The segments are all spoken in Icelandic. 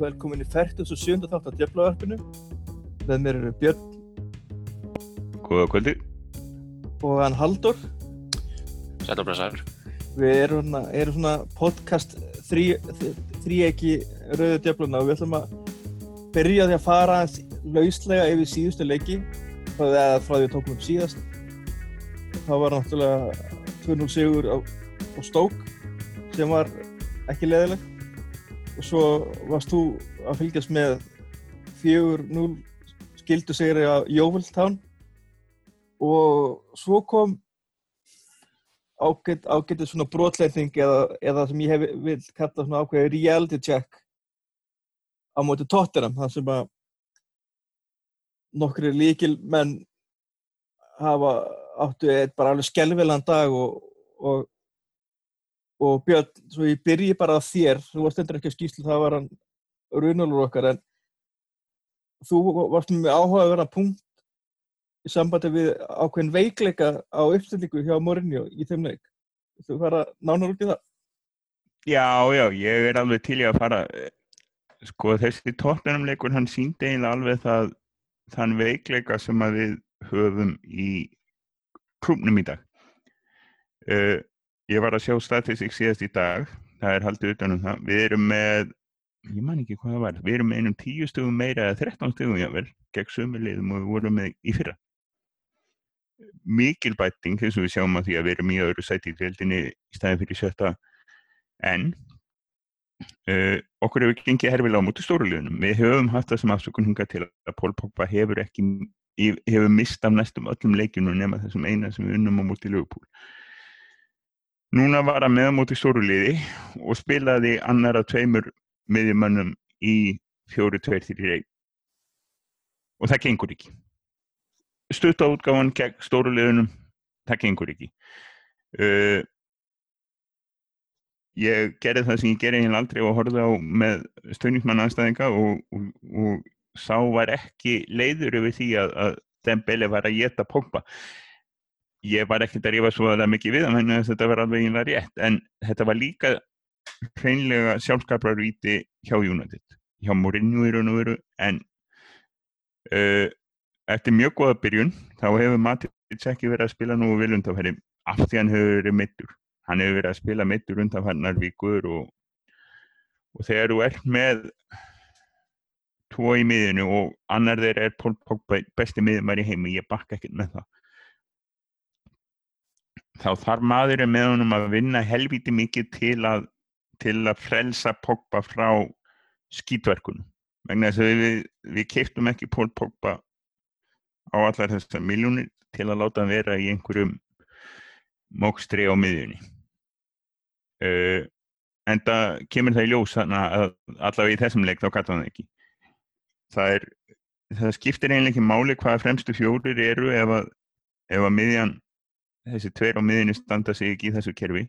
velkomin í 47. þátt af Djöflavarpinu. Með mér eru Björn Góða kvöldi. og hann Haldur. Sætt og blessaður. Við erum, erum svona podcast þrí, þríegi rauðu djöfluna og við ætlum að byrja því að fara aðeins lauslega yfir síðustu leiki frá því að frá því við tókum upp síðast. Það var náttúrulega 2-0 sigur á, á Stók sem var ekki leðileg og svo varst þú að fylgjast með 4-0 skildu sigri á Jóvildtán og svo kom ágætt, ágættið svona brotleitning eða, eða sem ég hef vil kalla svona ákveði reality check á móti Tottenham þar sem að nokkri líkil menn hafa áttu eitt bara alveg skelvilegan dag og, og, og Björn, svo ég byrji bara á þér, þú varst endur ekki að skýslu, það var hann runalur okkar en þú varst með áhuga að vera punkt í sambandi við ákveðin veikleika á uppstillingu hjá Mourinho í þeim leik. Þú fara nánar út í það? Já, já, ég er alveg til í að fara, eh, sko þessi tóttunumleikur hann síndi eiginlega alveg það, þann veikleika sem að við höfum í klubnum í dag. Uh, ég var að sjá statistik síðast í dag, það er haldið utan um það, við erum með, ég man ekki hvað það var, við erum með einum tíu stugum meira eða 13 stugum jável, gegn sömulegðum og við vorum með í fyrra. Mikil bæting eins og við sjáum að því að við erum í öðru sæti í fjöldinni í staðin fyrir sjötta en uh, okkur hefur gengið herfilega á mútið stórulegunum. Við höfum haft það sem afsökun hingað til að Pól Pogba hefur ekki, hefur mist af næstum öllum leikjunum nema þessum eina sem við unnum á mútið lögupól. Núna var hann með á mútið stóruleði og spilaði annar af tveimur miðjumönnum í fjóru, tveir, þrjir, einn. Og það gengur ekki. Stutta útgáfan gegn stórulegunum, það gengur ekki. Uh, ég gerði það sem ég gerði hérna aldrei og horfði á með stöðnismann anstæðinga og, og, og sá var ekki leiður yfir því að, að Dembele var að geta pompa ég var ekkert að rífa svo mikið við þannig að þetta var alveg einlega rétt. En þetta var líka hreinlega sjálfskapraríti hjá United hjá Mourinho í raun og veru. En uh, eftir mjög góða byrjun þá hefur Matic ekki verið að spila nú viljundafæri af því hann hefur verið mittur hann hefur verið að spila mittur undanfarnar vikur og, og þegar þú ert með tvo í miðinu og annar þeir er Pól Pogba besti miðumar í heimi, ég bakka ekkert með það þá þarf maðurinn með honum að vinna helviti mikið til að til að frelsa Pogba frá skítverkunum. Vegna þess að við, við keiptum ekki Pól Pogba á allar þessar miljónir til að láta hann vera í einhverjum mókstri á miðjunni. Uh, en það kemur það í ljós að allavega í þessum leik þá gata hann ekki. Það er það skiptir eiginlega ekki máli hvaða fremstu fjórir eru ef að, ef að miðjan þessi tveir á miðjunni standa sig ekki í þessu kerfi.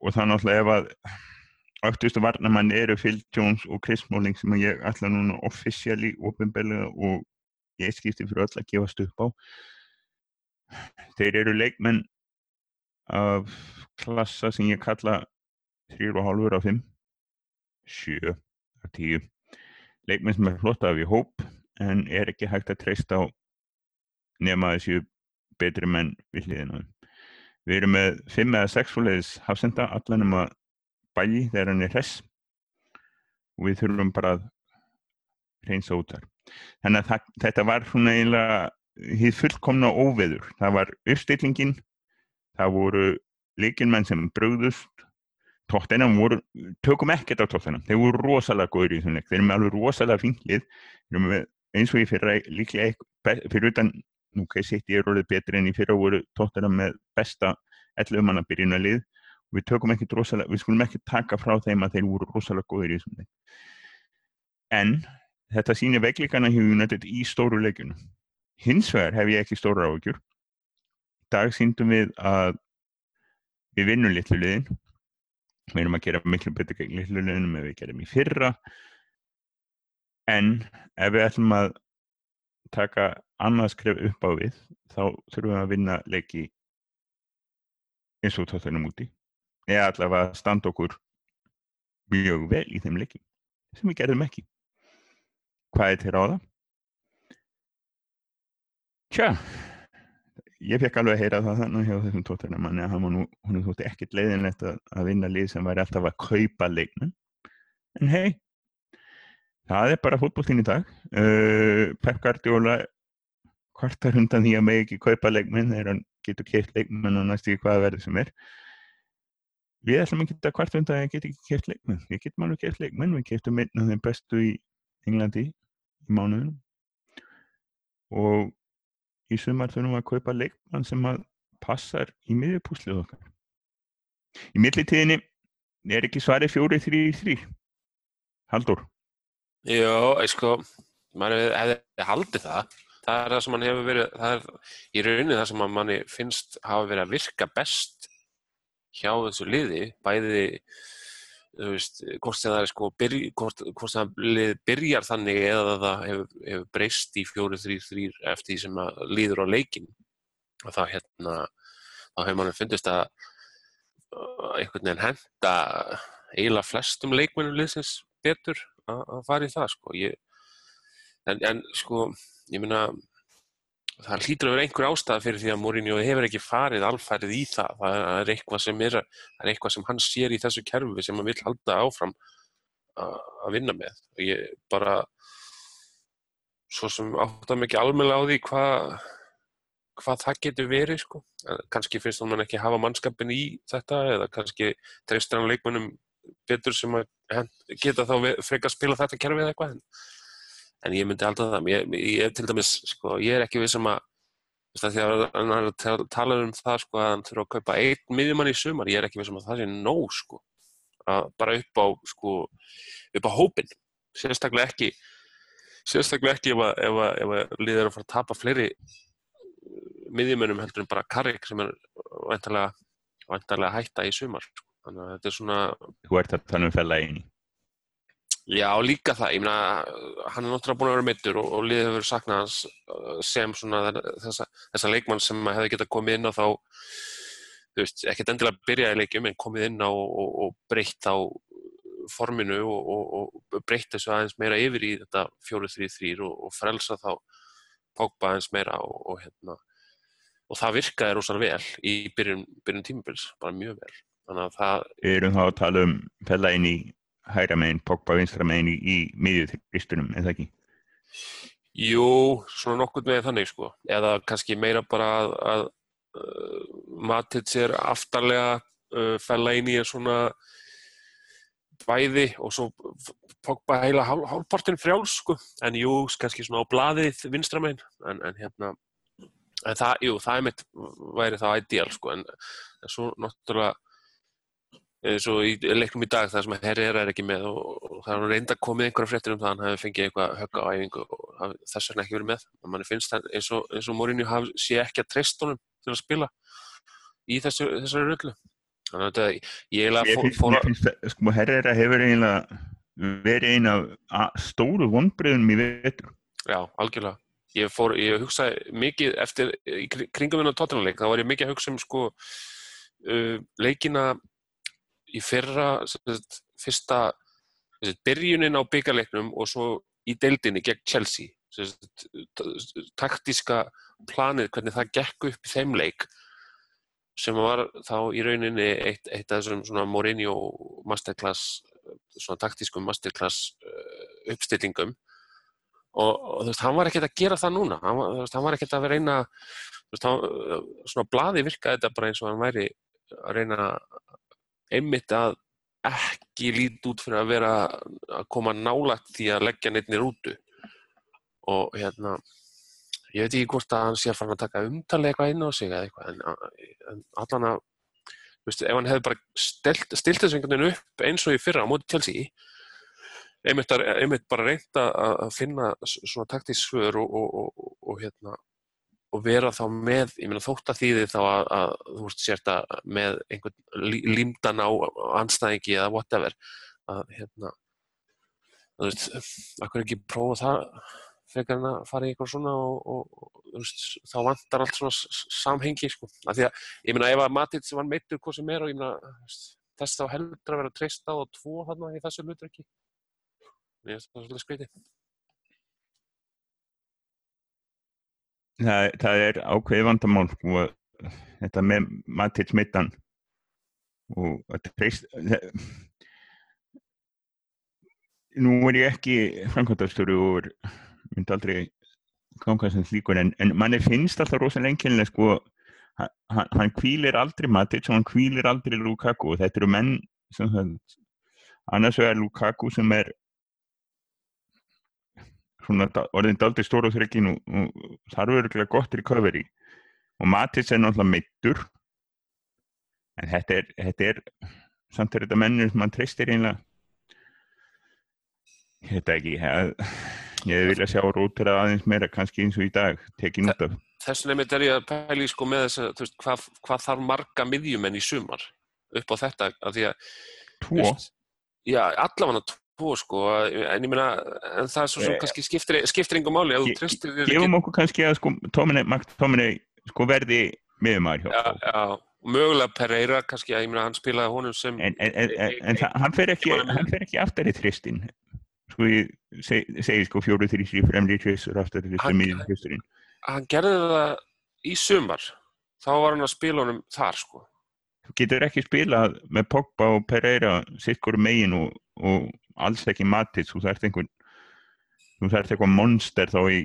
Og það náttúrulega ef að öftustu varnamann eru Phil Jones og Chris Smalling sem ég ætla núna offisíali, ofinbellega og ég skipti fyrir öll að gefast upp á. Þeir eru leikmenn af klassa sem ég kalla 3,5 á 5 7 af 10 leikmenn sem er flott af í hóp en er ekki hægt að treysta á nema þessu betri menn við hliðina við erum með 5 eða 6 fóliðis hafsenda allan um að bæli þegar hann er hress. Og við þurfum bara að reynsa út þar þannig að það, þetta var svona eiginlega hið fullkomna óveður. Það var uppstillingin það voru líkinmenn sem bröðust tóttina voru tökum ekkert á tóttina, þeir voru rosalega góður í þessum leik, þeir eru með alveg rosalega fenglið eins og ég fyrir líklega fyrir utan nú hvað ég sýtti ég er orðið betri en í fyrra voru tóttina með besta 11 manna byrjunalið og við tökum ekki rosalega, við skulum ekki taka frá þeim að þeir voru rosalega góður í þessum leik. En þetta sýnir veikleikana hjá United í stóru leikjunum. Hins vegar hef ég ekki stóra áhugjur dag síndum við að við vinnum litlu liðin. Við erum að gera miklu betur gegn litlu liðinum ef við gerum í fyrra. En ef við ætlum að taka annað skref upp á við þá þurfum við að vinna leiki eins og tóttunum úti eða allavega að standa okkur mjög vel í þeim leiki sem við gerðum ekki. Hvað er til ráða? Tja, ég fekk alveg að heyra það þannig hjá þessum tótturna manni að hann var þótti ekkert leiðinlegt að, vinna lið sem væri alltaf að kaupa leikmenn. En hei, það er bara fótbolltinn í dag. Uh, Pep Guardiola kvartar hundan því að með ekki kaupa leikmenn þegar hann getur keitt leikmenn og næst í hvaða verði sem er. Við ætlum ekki að kvarta hundan að ég get ekki keitt leikmenn. Við getum alveg keitt leikmenn, við keittum einn af þeim bestu í Englandi í mánuðunum og í sumar þurfum við að kaupa leikmann sem að passar í miðjupúslið okkar. Í millitíðinni er ekki svarið fjóri, þrý, þrý. Haldur. Já, ég sko, maður hefði haldið það. Það er það sem mann hefur verið, það er í rauninni það sem manni finnst hafa verið að virka best hjá þessu liði, bæði þú veist, hvort sem það er sko byrj, hvort, hvort sem það lið byrjar þannig eða það hefur, hefur breyst í fjóru, þrýr, þrýr eftir því sem að líður á leikin og þá hérna þá hefur mann fundist að einhvern veginn henda eiginlega flestum leikmennum liðsins betur að fara í það sko. Ég, en, en sko ég minna það hlýtur að vera einhver ástæða fyrir því að Mourinho hefur ekki farið alfærið í það. Það er eitthvað sem, er, er eitthvað sem hann sér í þessu kerfi sem hann vil halda áfram að vinna með. Ég bara, svo sem áttam ekki almenna á því hvað hva það getur verið, sko. Kanski finnst hann ekki hafa mannskapin í þetta eða kannski treystur hann leikmennum betur sem að geta þá frekar spila þetta kerfi eða eitthvað. En ég myndi alltaf það, ég, ég, til dæmis, sko, ég er ekki við sem að, að hann er að tala um það, sko, að hann þurfa að kaupa einn miðjumann í sumar, ég er ekki við sem að það sé nóg, sko, að bara upp á, sko, upp á hópin, sérstaklega ekki, sérstaklega ekki ef að, ef að, ef að liðir að fara að tapa fleiri miðjumannum heldur en bara Karrik sem er vantarlega, hætta í sumar, sko, þannig að þetta er svona. Þú ert að tala um fella eini. Já, líka það, ég meina, hann er náttúrulega búin að vera mittur og, og liðið hefur saknað hans sem svona þessa, þessa leikmann sem hefði getað komið inn á þá, þú veist, ekkert endilega byrjaði leikjum en komið inn á og, og breytt á forminu og, og breytt þessu aðeins meira yfir í þetta 4-3-3 og frelsa þá Pogba aðeins meira og hérna, og það virkaði rosalega vel í byrjun, byrjun tímubils, bara mjög vel. Þannig að það... Erum þá að tala um fella inn í hægra meginn, Pogba vinstra meginn í, í miðjutristunum, eða ekki? Jú, svona nokkur með þannig sko, eða kannski meira bara að, að uh, Matic er aftarlega uh, fella inn í svona bæði og svo Pogba heila hálfpartin frjáls sko, en jú, kannski svona á bladið vinstra meginn, en, en hérna en það, jú, það er mitt væri það ideal sko, en, en svo náttúrulega eins og í leikum í dag þar sem Herrera er ekki með og, það er reynda komið einhverja fréttir um það hann hafi fengið eitthvað högga á æfingu og þess vegna ekki verið með. Og manni finnst það eins og, eins og Mourinho sé ekki að treyst honum til að spila í þessu, þessari rullu. Þannig að þetta ég fór, að sko Herrera hefur eiginlega verið eina stóru vonbröðum í vetur. Já, algjörlega. Ég, fór, ég hugsaði mikið eftir kringum þennan tóttunarleik þá var ég mikið að hugsa um sko uh, leikina í fyrra sagt, fyrsta sagt, byrjunin á byggarleiknum og svo í deildinni gegn Chelsea. Sagt, taktíska planið hvernig það gekk upp í þeim leik sem var þá í rauninni eitt, eitt af þessum svona Mourinho masterclass svona taktískum masterclass uh, uppstillingum. Og, og þú veist, hann var ekkert að gera það núna. Hann, þú veist, hann var ekkert að reyna þú veist, hann, svona bladi virkaði þetta bara eins og hann væri að reyna einmitt að ekki lítið út fyrir að vera að koma nálagt því að leggja neittnir útu og hérna ég veit ekki hvort að hann sé að fara að taka umtalið eitthvað inn á sig eða eitthvað en, en allan að veist, ef hann hefði bara stilt, þessu einhvern veginn upp eins og í fyrra á móti að, einmitt bara reynda að finna svona taktísföður og, og, og, og hérna og vera þá með, ég meina þótt að þýði þá að, að þú veist sért að með einhvern límdan á anstæðingi eða whatever að hérna þú veist, akkur ekki prófa það frekar en að fara í eitthvað svona og, og, og veist, þá vantar allt svona samhengi sko, af því að ég meina ef að Matits var meittur hvað sem er og ég meina þess þá heldur að vera treyst á og tvo þarna í þessu hlutverki Mér finnst það svolítið skreiti. Það, það er ákveði vandamál sko, þetta með Matic mittan og treyst það- nú er ég ekki framkvæmtastöru og myndi aldrei ganga sem slíkur en, en manni finnst alltaf rosalega enginlega sko hann, hann- kvílir aldrei Matic og hann kvílir aldrei Lukaku og þetta eru menn sem það annars vegar Lukaku sem er svona orðin daldi stóra þrekkin og, og þarf örgulega gott recovery. Og Matis er náttúrulega meittur en þetta er, þetta er samt er þetta mennur sem mann treystir einlega þetta ekki ég, ég vilja sjá rótur aðeins meira kannski eins og í dag tekin út af. Þess vegna er ég að pæla í sko með þess að, veist, hvað, hvað þarf marga miðjumenn í sumar upp á þetta, því að, tvo, veist, já, allavega tvo sko, en ég meina, en það er svo sem Eh, kannski skiptir, skiptir engum máli, ef þú treystir þér ekki, gefum okkur kannski að sko Tóminni, sko verði miðumæður hjá já, já, mögulega Pereira kannski, að ég meina, hann spilaði honum sem, en, en, en, en, en það- hann fer ekki að- ekki aftar í þristin sko ég seg, segi sko fjóru þrýsir fremri tristur aftar í þristin miður þristurinn hann gerði það í sumar, þá var hann að spila honum þar sko, getur ekki spilað með Pogba og Pereira sikkur megin og, og alls ekki Matis þú þarft einhvern þú þarft eitthvað monster þá í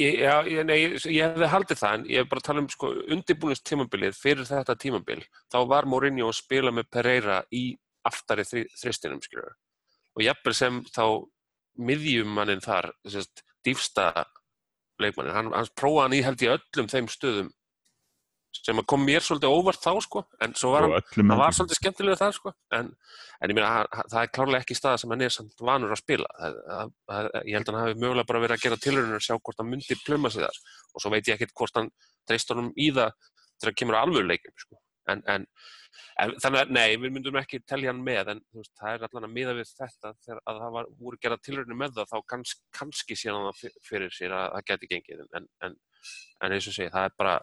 Ég, já, ég, nei, ég, ég hefði haldið það en ég er bara að tala um sko, undirbúinist tímabilið fyrir þetta tímabil þá var Mourinho að spila með Pereira í aftari þri, þristinum skilur. og jafnvel sem þá miðjumannin þar dýfsta leikmannin hann, hann prófaði hann í held í öllum þeim stöðum sem að kom mér svolítið óvart þá sko. En svo var hann og hann var svolítið skemmtilega það sko. En, en ég meina það er klárlega ekki staða sem hann er samt vanur að spila. Það, það, það, ég held að hann hafi mögulega bara verið að gera tilraunir að sjá hvort hann myndi pluma sig þar. Og svo veit ég ekkert hvort hann dreist honum í það kemur að alvöru leikum sko. en, en, en þannig að nei, við myndum ekki telja hann með en veist, það er allan að miða við þetta. Þegar að það var, voru gera tilraunir með það þá kanns, kannski síðan það fyr- fyrir sér að það geti gengið. En, en, en eins og segi, það er bara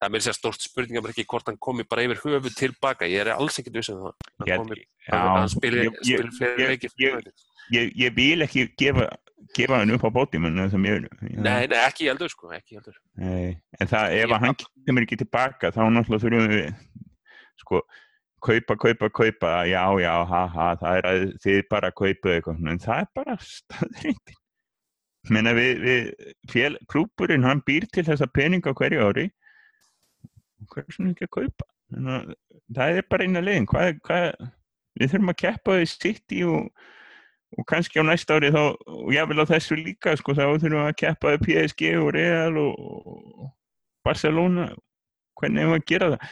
það er mér sér stórt spurningamarki hvort hann komi bara yfir höfu tilbaka, ég er alls ekkert viss um það. Ég hann hann spili, ég- ég- spili fleiri ég- leikir ég- ég, ég vil ekki gefa, gefa hann upp á mér nei, nei, ekki heldur sko, ekki heldur Nei, en það, ef Ég- hann kemur ekki tilbaka þá náttúrulega þurfum við sko, kaupa, kaupa, kaupa. Já, já, ha, ha, það er að þið bara kaupa eitthvað, en það er bara staðrindin menna við, við fél, klúburinn, hann býr til þessa peninga hverju ári hvað er svona ekki að kaupa. Þannig að það er bara eina leiðin. Hvað, hvað, við þurfum að keppa því sitt í og, og kannski á næsta ári þá, og jáfnvel á þessu líka sko, þá þurfum við að keppa við PSG og Real og, og Barcelona. Hvernig hefum við að gera það?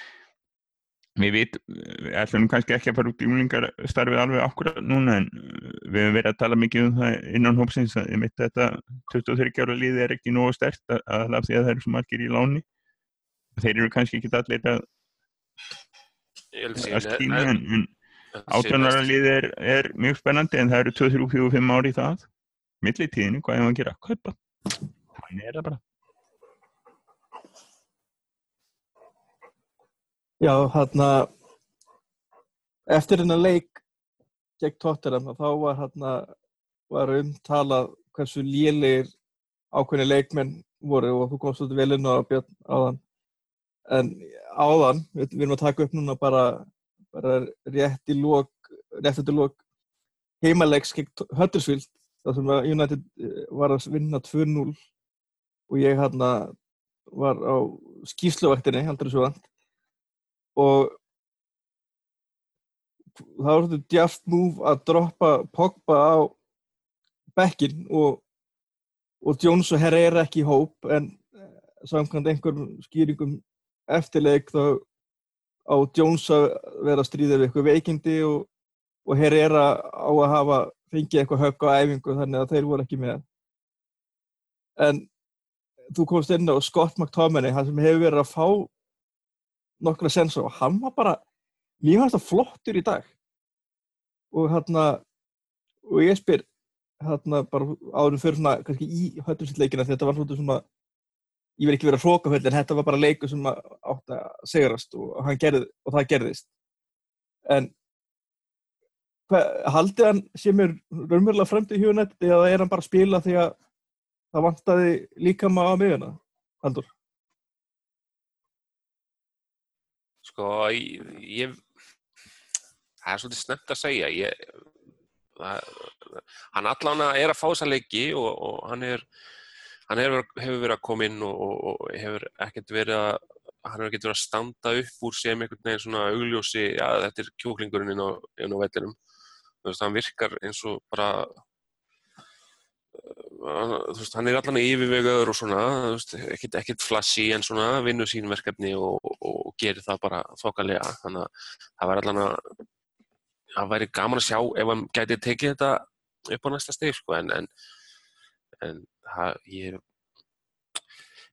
Við vit, við ætlum kannski ekki að fara út í úlingarstarfið alveg akkurat núna en uh, við hefum verið að tala mikið um það innan hópsins að þetta 23 ára liði er ekki nógu stert að, að af því að það eru svo margir í láni þeir eru kannski ekki allir að, að skýna en, átjónara liði er, er mjög spennandi en það eru 2, 3, 4, 5 ári í það. Millitíðinu, hvað hefum við að gera? Kaupa. Þannig er það bara. Já, hérna eftir hennar leik gegn Tottenham þá var hérna var umtalað hversu lélegir ákveðni leikmenn voru og þú komst út vel inn á Björn áðan en áðan, við, við erum að taka upp núna bara, bara rétt í lók rétt eftir lók heimaleiks gegn Huddersfield þar sem United eh, var að vinna 2-0 og ég hérna var á skýsluvaktinni heldur þessu vant og það var svona djast move að droppa Pogba á bekkin og, og Jones og Herrera ekki í hóp en eh, samkvæmt einhverjum skýringum eftirleik þá á Jones að vera að stríða við eitthvað veikindi og, og Herrera á að hafa fengið eitthvað högg á æfingu þannig að þeir voru ekki með. En þú komst inn á Scott McTominay hann sem hefur verið að fá nokkra sensor og hann var bara mér fannst það flottur í dag. Og hérna og ég spyr hérna bara áður fyrir svona kannski í höttursleikina þetta var svona ég vil ekki vera hrókaföld en þetta var bara leikur sem að átti að segrast og, gerði, og það gerðist. En hva, haldið hann sem er raunverulega fremdi hjúnett eða er hann bara að spila því að það vantaði líka maður á miðuna Haldur Sko, ég, ég það er svolítið snemt að segja. Ég, það, hann allan er að fá þessa leiki og, og hann er hann hefur, hefur verið að koma inn og, og, og hefur ekkert verið að hann hefur ekkert verið að standa upp úr sem einhvern veginn svona augljósi já þetta er kjúklingurinn inn á, á vellinum. Þú veist hann virkar eins og bara uh, þú veist hann er allan yfirvegaður og svona þú veist ekkert, ekkert flassi en svona vinnur sín verkefni og, og gerir það bara þokkalega. Þannig að það væri allan að það væri gaman að sjá ef hann gæti tekið þetta upp á næsta steg sko en en, en það, ég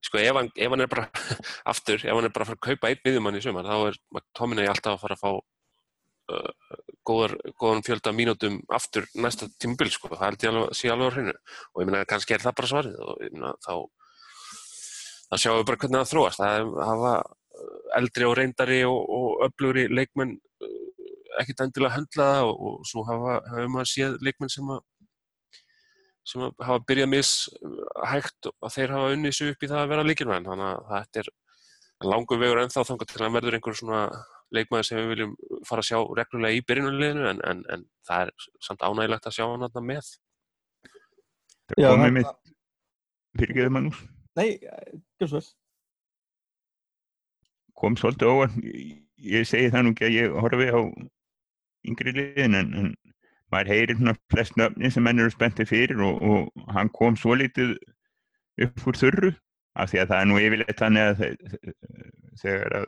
sko ef hann, ef hann er bara aftur, ef hann er bara að fara að kaupa einn miðjumann í sumar, þá er Tóminni alltaf að fara að fá uh, góðar, góðan fjölda mínútum aftur næsta tímubil, sko, það held ég alveg sé alveg á hreinu. Og ég meina kannski er það bara svarið og ég meina þá þá sjáum við bara hvernig það þróast. Það hafa eldri og reyndari og, og öflugri leikmenn uh, ekkert endilega höndlaða og, og svo hafa, hafa maður séð leikmenn sem að sem hafa byrjað mishægt og þeir hafa unnið sér upp í það að vera líkilvæðin þannig að þetta er langur vegur ennþá þangar til að verður einhver svona leikmaður sem við viljum fara að sjá reglulega í byrjunuleginu en, en, en það er samt ánægilegt að sjá hann aðna með. Það komið mitt fyrirgeðu Magnús. Nei, ekki svo kom svolítið óvart. Ég segi það nú ekki að ég horfi á yngri liðin en, en maður heyrir svona flest nöfni sem menn eru spenntið fyrir og, og hann kom svo litið upp úr þurru af því að það er nú yfirleitt þannig að þegar að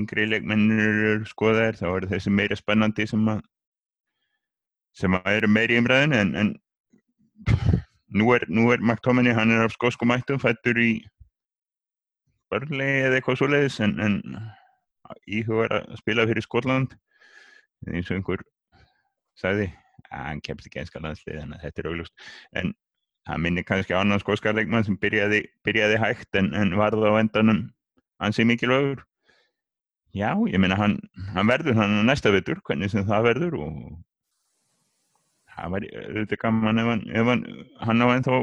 yngri leikmennir eru skoðaðir þá eru þessi meira spennandi sem að sem að eru meiri umræðin en, en nú er, er Maktóminni, hann er af skóskumættum fættur í börnlegi eða eitthvað svo leiðis en, en íhugar að spila fyrir Skotland eins og einhver sagði að hann kemst ekki einska landslið en þetta er auglust en það minnir kannski annan skóskarleikmann sem byrjaði, byrjaði hægt en, en varði á endanum hansi mikilvægur. Já, ég minna hann, hann verður hann næsta vettur, hvernig sem það verður og það var auðvitað gaman ef hann, ef hann, hann á ennþá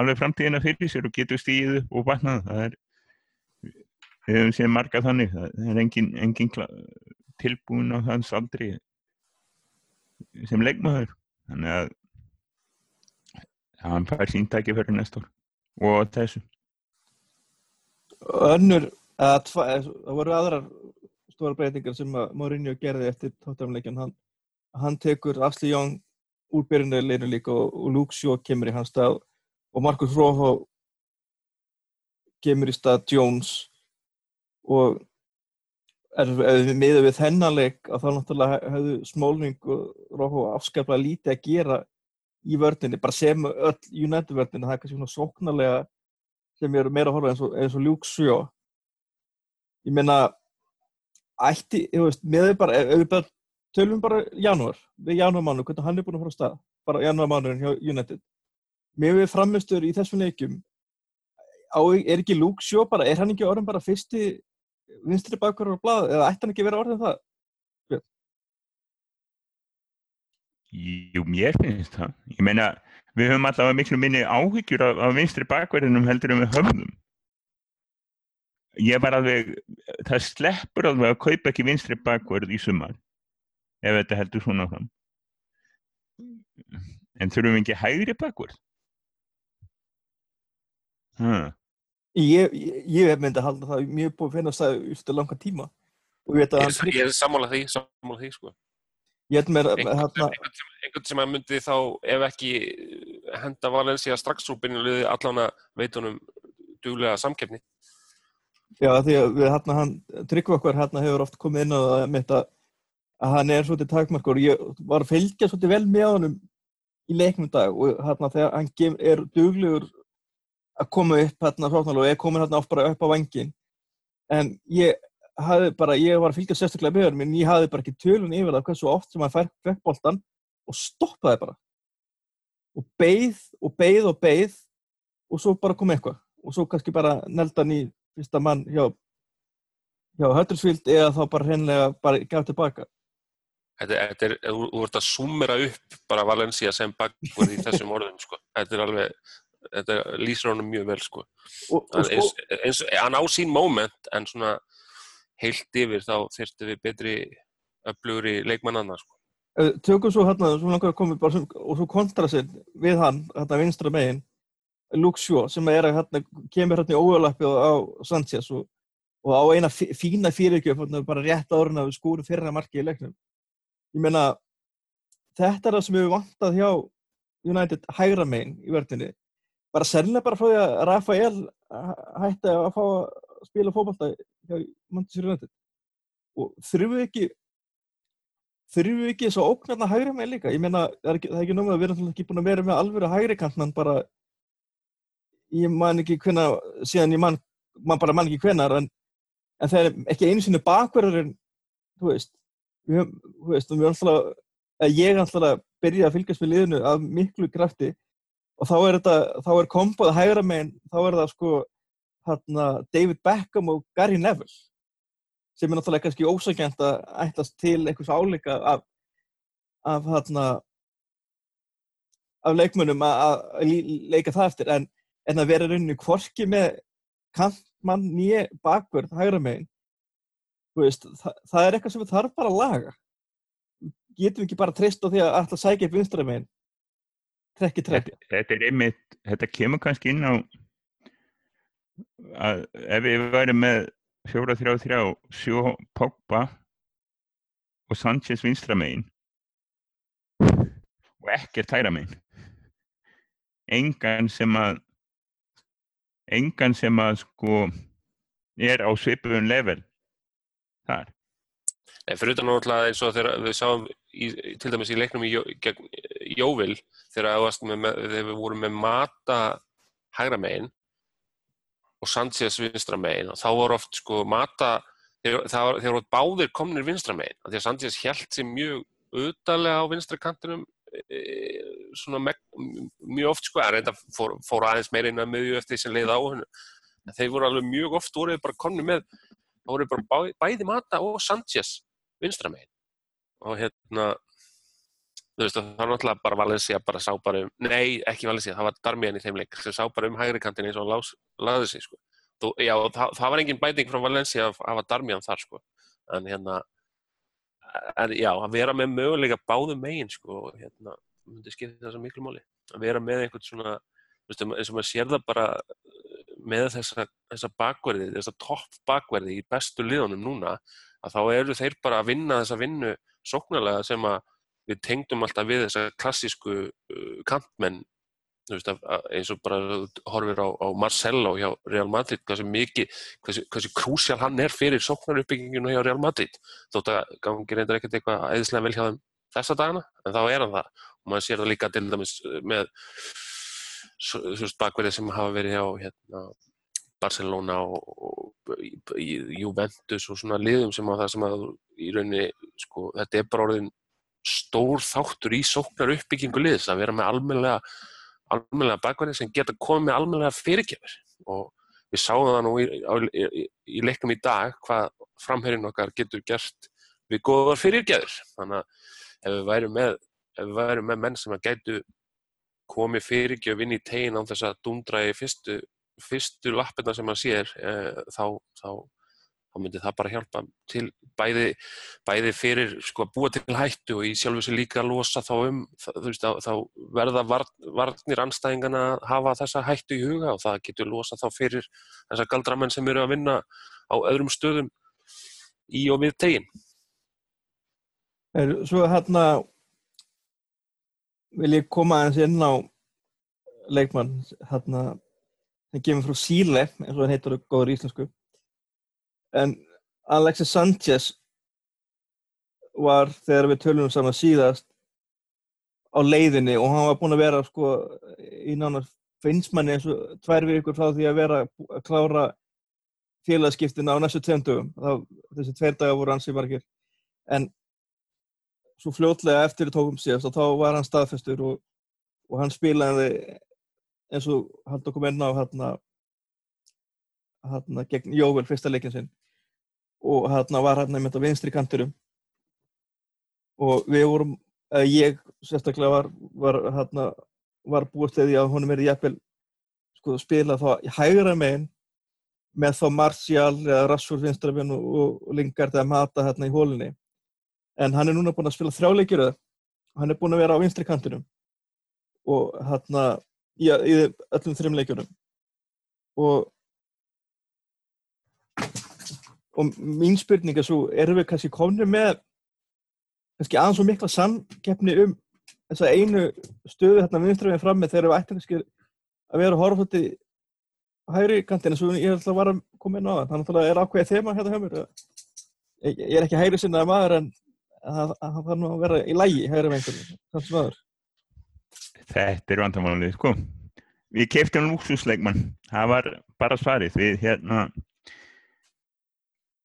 alveg framtíðina fyrir sér og getur stíðið og vatnað það er við hefum séð marga þannig það er engin, engin tilbúin á þanns aldrei sem leikmaður. Þannig að hann fær síntæki fyrir næsta ár og þessu. Önnur að það voru aðrar stóra breytingar sem að Mourinho gerði eftir tóttamleikin hann, hann tekur Asli Jón úr byrjunarleinu líka og, og Luke Shaw kemur í hans stað og Marcus Rojo kemur í stað Jones og við miðum við þennanleik að þá náttúrulega hefðu Smólning og Róhó afskaplega lítið að gera í vördinni, bara sem öll United vördinni, það er kannski svona sóknarlega sem eru meira að horfa eins og, og Shaw. Ég meina ætti, ég veist, miðið bara ef við bara tölum bara janúar við janúarmánu, hvernig hann er búin að fara á stað bara janúarmánuðin hjá United. Með við framistur í þessum leikum á, er ekki Shaw bara, er hann ekki orðin bara fyrsti vinstri bakverður á blad eða ætti hann ekki verið orðin það? Jú, mér finnst það. Ég meina, við höfum allavega miklu minni áhyggjur af, af vinstri bakverðinum heldur en við höfðum. Ég var alveg, það sleppur alveg að kaupa ekki vinstri bakverð í sumar ef þetta heldur svona fram. En þurfum við ekki hægri bakverð? Hæ? Ég, ég, ég hef myndið að halda það mjög búið að finna það eftir langa tíma. Ég er, ég er sammála því, sammála því sko. Ég held mér að einhvern, sem að myndi þá ef ekki henda Valencia strax úr byrjunulegði allan að veitunum duglega samkefni Já því að við hérna hann tryggva okkar hérna hefur oft komið inn á það mitt að, að hann er svolítið takmarkur. Og ég var að fylgja svolítið vel með honum í leiknum dag og hérna þegar hann er duglegur að koma upp hérna og ég komin hérna bara upp á vangin en ég hafði bara, ég var að fylgja sérstaklega með mér en ég hafði bara ekki tölun yfir það hversu oft sem hann fær vekkboltan og stoppaði bara. Og beigð og beigð og beigð og svo bara kom eitthvað. Og svo kannski bara neldan í fyrsta mann hjá hjá Huddersfield eða þá bara hreinlega bara gaf tilbaka. Þetta, þetta er, þú þú ert að summera upp bara Valencia sem bakverð í þessum orðum, sko. Þetta er alveg, þetta lýsir honum mjög vel, sko. og, og Hann, sko, eins, eins, hann á sín moment, en svona heilt yfir þá þyrftum við betri öflugri leikmannanna, sko. eh, tökum svo hérna, svo langar að og svo kontra sér við hann, hérna vinstra megin, Luke Shaw, sem er að hérna, kemur hérna í óölappið á, Sanchez og, og á eina fí- fína fyrirgjöf, hérna, bara rétt árun að við skúrum fyrra marki í leiknum. Ég meina, þetta er það sem við vantað hjá United hægra megin í verðinni. Bara sennilega bara frá því að Rafael hæ- hætti að fá að spila fótbolta hjá Manchester United. Og þurfum við ekki þurfum við ekki að óknarna hægri megin líka? Ég meina, það er ekki, ekki nómið að við erum ekki búin að vera með alvöru hægri kantnan bara ég man ekki hvenna síðan ég man, man bara man ekki hvenar en, en það er ekki einu sinni bakverðurinn þú veist við, höfum- þú veist, og við erum alltaf að ég er alltaf að byrja að fylgjast við liðinu af miklu krafti og þá er þetta, þá er komboð hægra megin, þá er það sko hérna David Beckham og Gary Neville sem er náttúrulega kannski ósækjant að ætlast til einhvers áleika af af hérna af leikmönnum að leika það eftir. En, en að vera í rauninni hvorki með kantmann nýja bakvörð hægra megin þú veist, það, það er eitthvað sem við þarf bara að laga. Getum við ekki bara treyst á því að að sækja upp vinstra megin trekki trekki Þetta, er einmitt, þetta kemur kannski inn á að ef við værum með 4-3-3 sjó Pogba og Sanchez vinstra megin og ekkert hægra megin engan sem að engan sem að sko er á svipuðum level þar Nei, fyrir utan náttúrulega eins og þegar við sáum í, til dæmis í leiknum í Jó- gegn Jóvil þegar, með, þegar við vorum með Mata hægra megin og Sanchez vinstra megin og þá voru oft sko Mata þegar, var- þegar voru báðir komnir vinstra megin af því að Sanchez held sér mjög auðarlega á vinstra kantinum e, meg, mjög oft sko, en reynda fór, fór aðeins meira inn að miðju eftir því sem leið á hennu en þeir voru alveg mjög oft voruð bara komnir með voru bara bæ, bæði Mata og Sanchez vinstra megin og hérna þú veist það var náttúrulega bara Valencia bara sá bara um, nei ekki Valencia, það var Darmian í þeim leik sem sá bara um hægri kantin eins og hann laði sig sko. Þú, já, það, það var engin bæting frá Valencia að hafa Darmian þar sko. en hérna en, já, að vera með möguleika báðum megin sko, hérna, myndi skipta þess að miklu máli að vera með einhvern svona veist, eins og maður sér það bara uh, með þessa, þessa bakverði þessa topp bakverði í bestu liðunum núna að þá eru þeir bara að vinna þessa vinnu sóknarlega sem að við tengdum alltaf við þessa klassísku uh, kantmenn. Veist, að, að, eins og bara horfir á, á Marcelo hjá Real Madrid hversu mikið, hversu, krúsjál hann er fyrir sóknaruppbygginginu hjá Real Madrid. Þótt að gangi reyndar ekkert eitthvað eðislega vel hjá þeim þessa dagana, en þá er hann það. Og maður sér það líka til dæmis með svo svo veist, bakverði sem hafa verið hjá hérna, Barcelona og, í, í Juventus og svona liðum sem að það sem að í rauninni, sko, þetta er bara orðin stór þáttur í sóknar uppbyggingu liðs að vera með almennilega almennilega bakverði sem geta komið með almennilega fyrirgefur og við sáum það nú í, á, í, í leiknum í dag hvað framherrin okkar getur gert við góðar fyrirgefur þannig að ef við værum með ef við værum með menn sem að gætu komið fyrirgjöf inn í tegin án þess að dundra í fyrstu, fyrstu lappirna sem hann sér e, þá, þá, þá myndi það bara hjálpa til bæði, bæði fyrir sko að búa til hættu og í sjálfu sér líka að losa þá um veist, þá, þá verða varn, varnir anstæðingana að hafa þessa hættu í huga og það getur losa þá fyrir þessa galdramenn sem eru að vinna á öðrum stöðum í og við tegin. Svo hérna vil ég koma aðeins inn á leikmann hérna sem kemur frá Síle eins og hann heitur á góður íslensku. En Alexis Sanchez var þegar við tölum saman síðast á leiðinni og hann var búinn að vera sko í nánar finnsmanni eins og tvær vikur frá því að vera að klára félagskiptina á næstu tveim dögum. Þessi tveir dagar voru ansið margir. En svo fljótlega eftir tókum síðast og þá var hann staðfestur og, og hann spilaði eins og hann tókum inn á hérna hérna gegn Jóvel fyrsta leikin sinn. Og hérna var hérna með þetta vinstri kanturum og við vorum, eða ég sérstaklega var, var, hérna, var búist eða að honum er jæfnvel sko, spila þá hægra megin með þá Martial eða Rassur Finstrafjörn og, og Lingard eða Mata hérna í hólinni en hann er núna búin að spila þrjáleikjur og hann er búin að vera á vinstri kantinum. Og hérna í, öllum þrim leikjunum. Og og mín spurning er svo erum við kannski komni með kannski aðeins svo mikla samkeppni um þessa einu stöðu hérna vinstrafjörn fram með þegar við ættum kannski að vera horfandi hægri kantinn eins og ég ætla að vara að koma inn á það. Þannig að það er ákveðið þema hérna hjá mér. Ég, er ekki hægri sinnaði maður en það þarf nú að vera í lægi hægri með einhvern Þetta er vandamálið sko. Við keftum lúksusleikmann það var bara svarið. Við hérna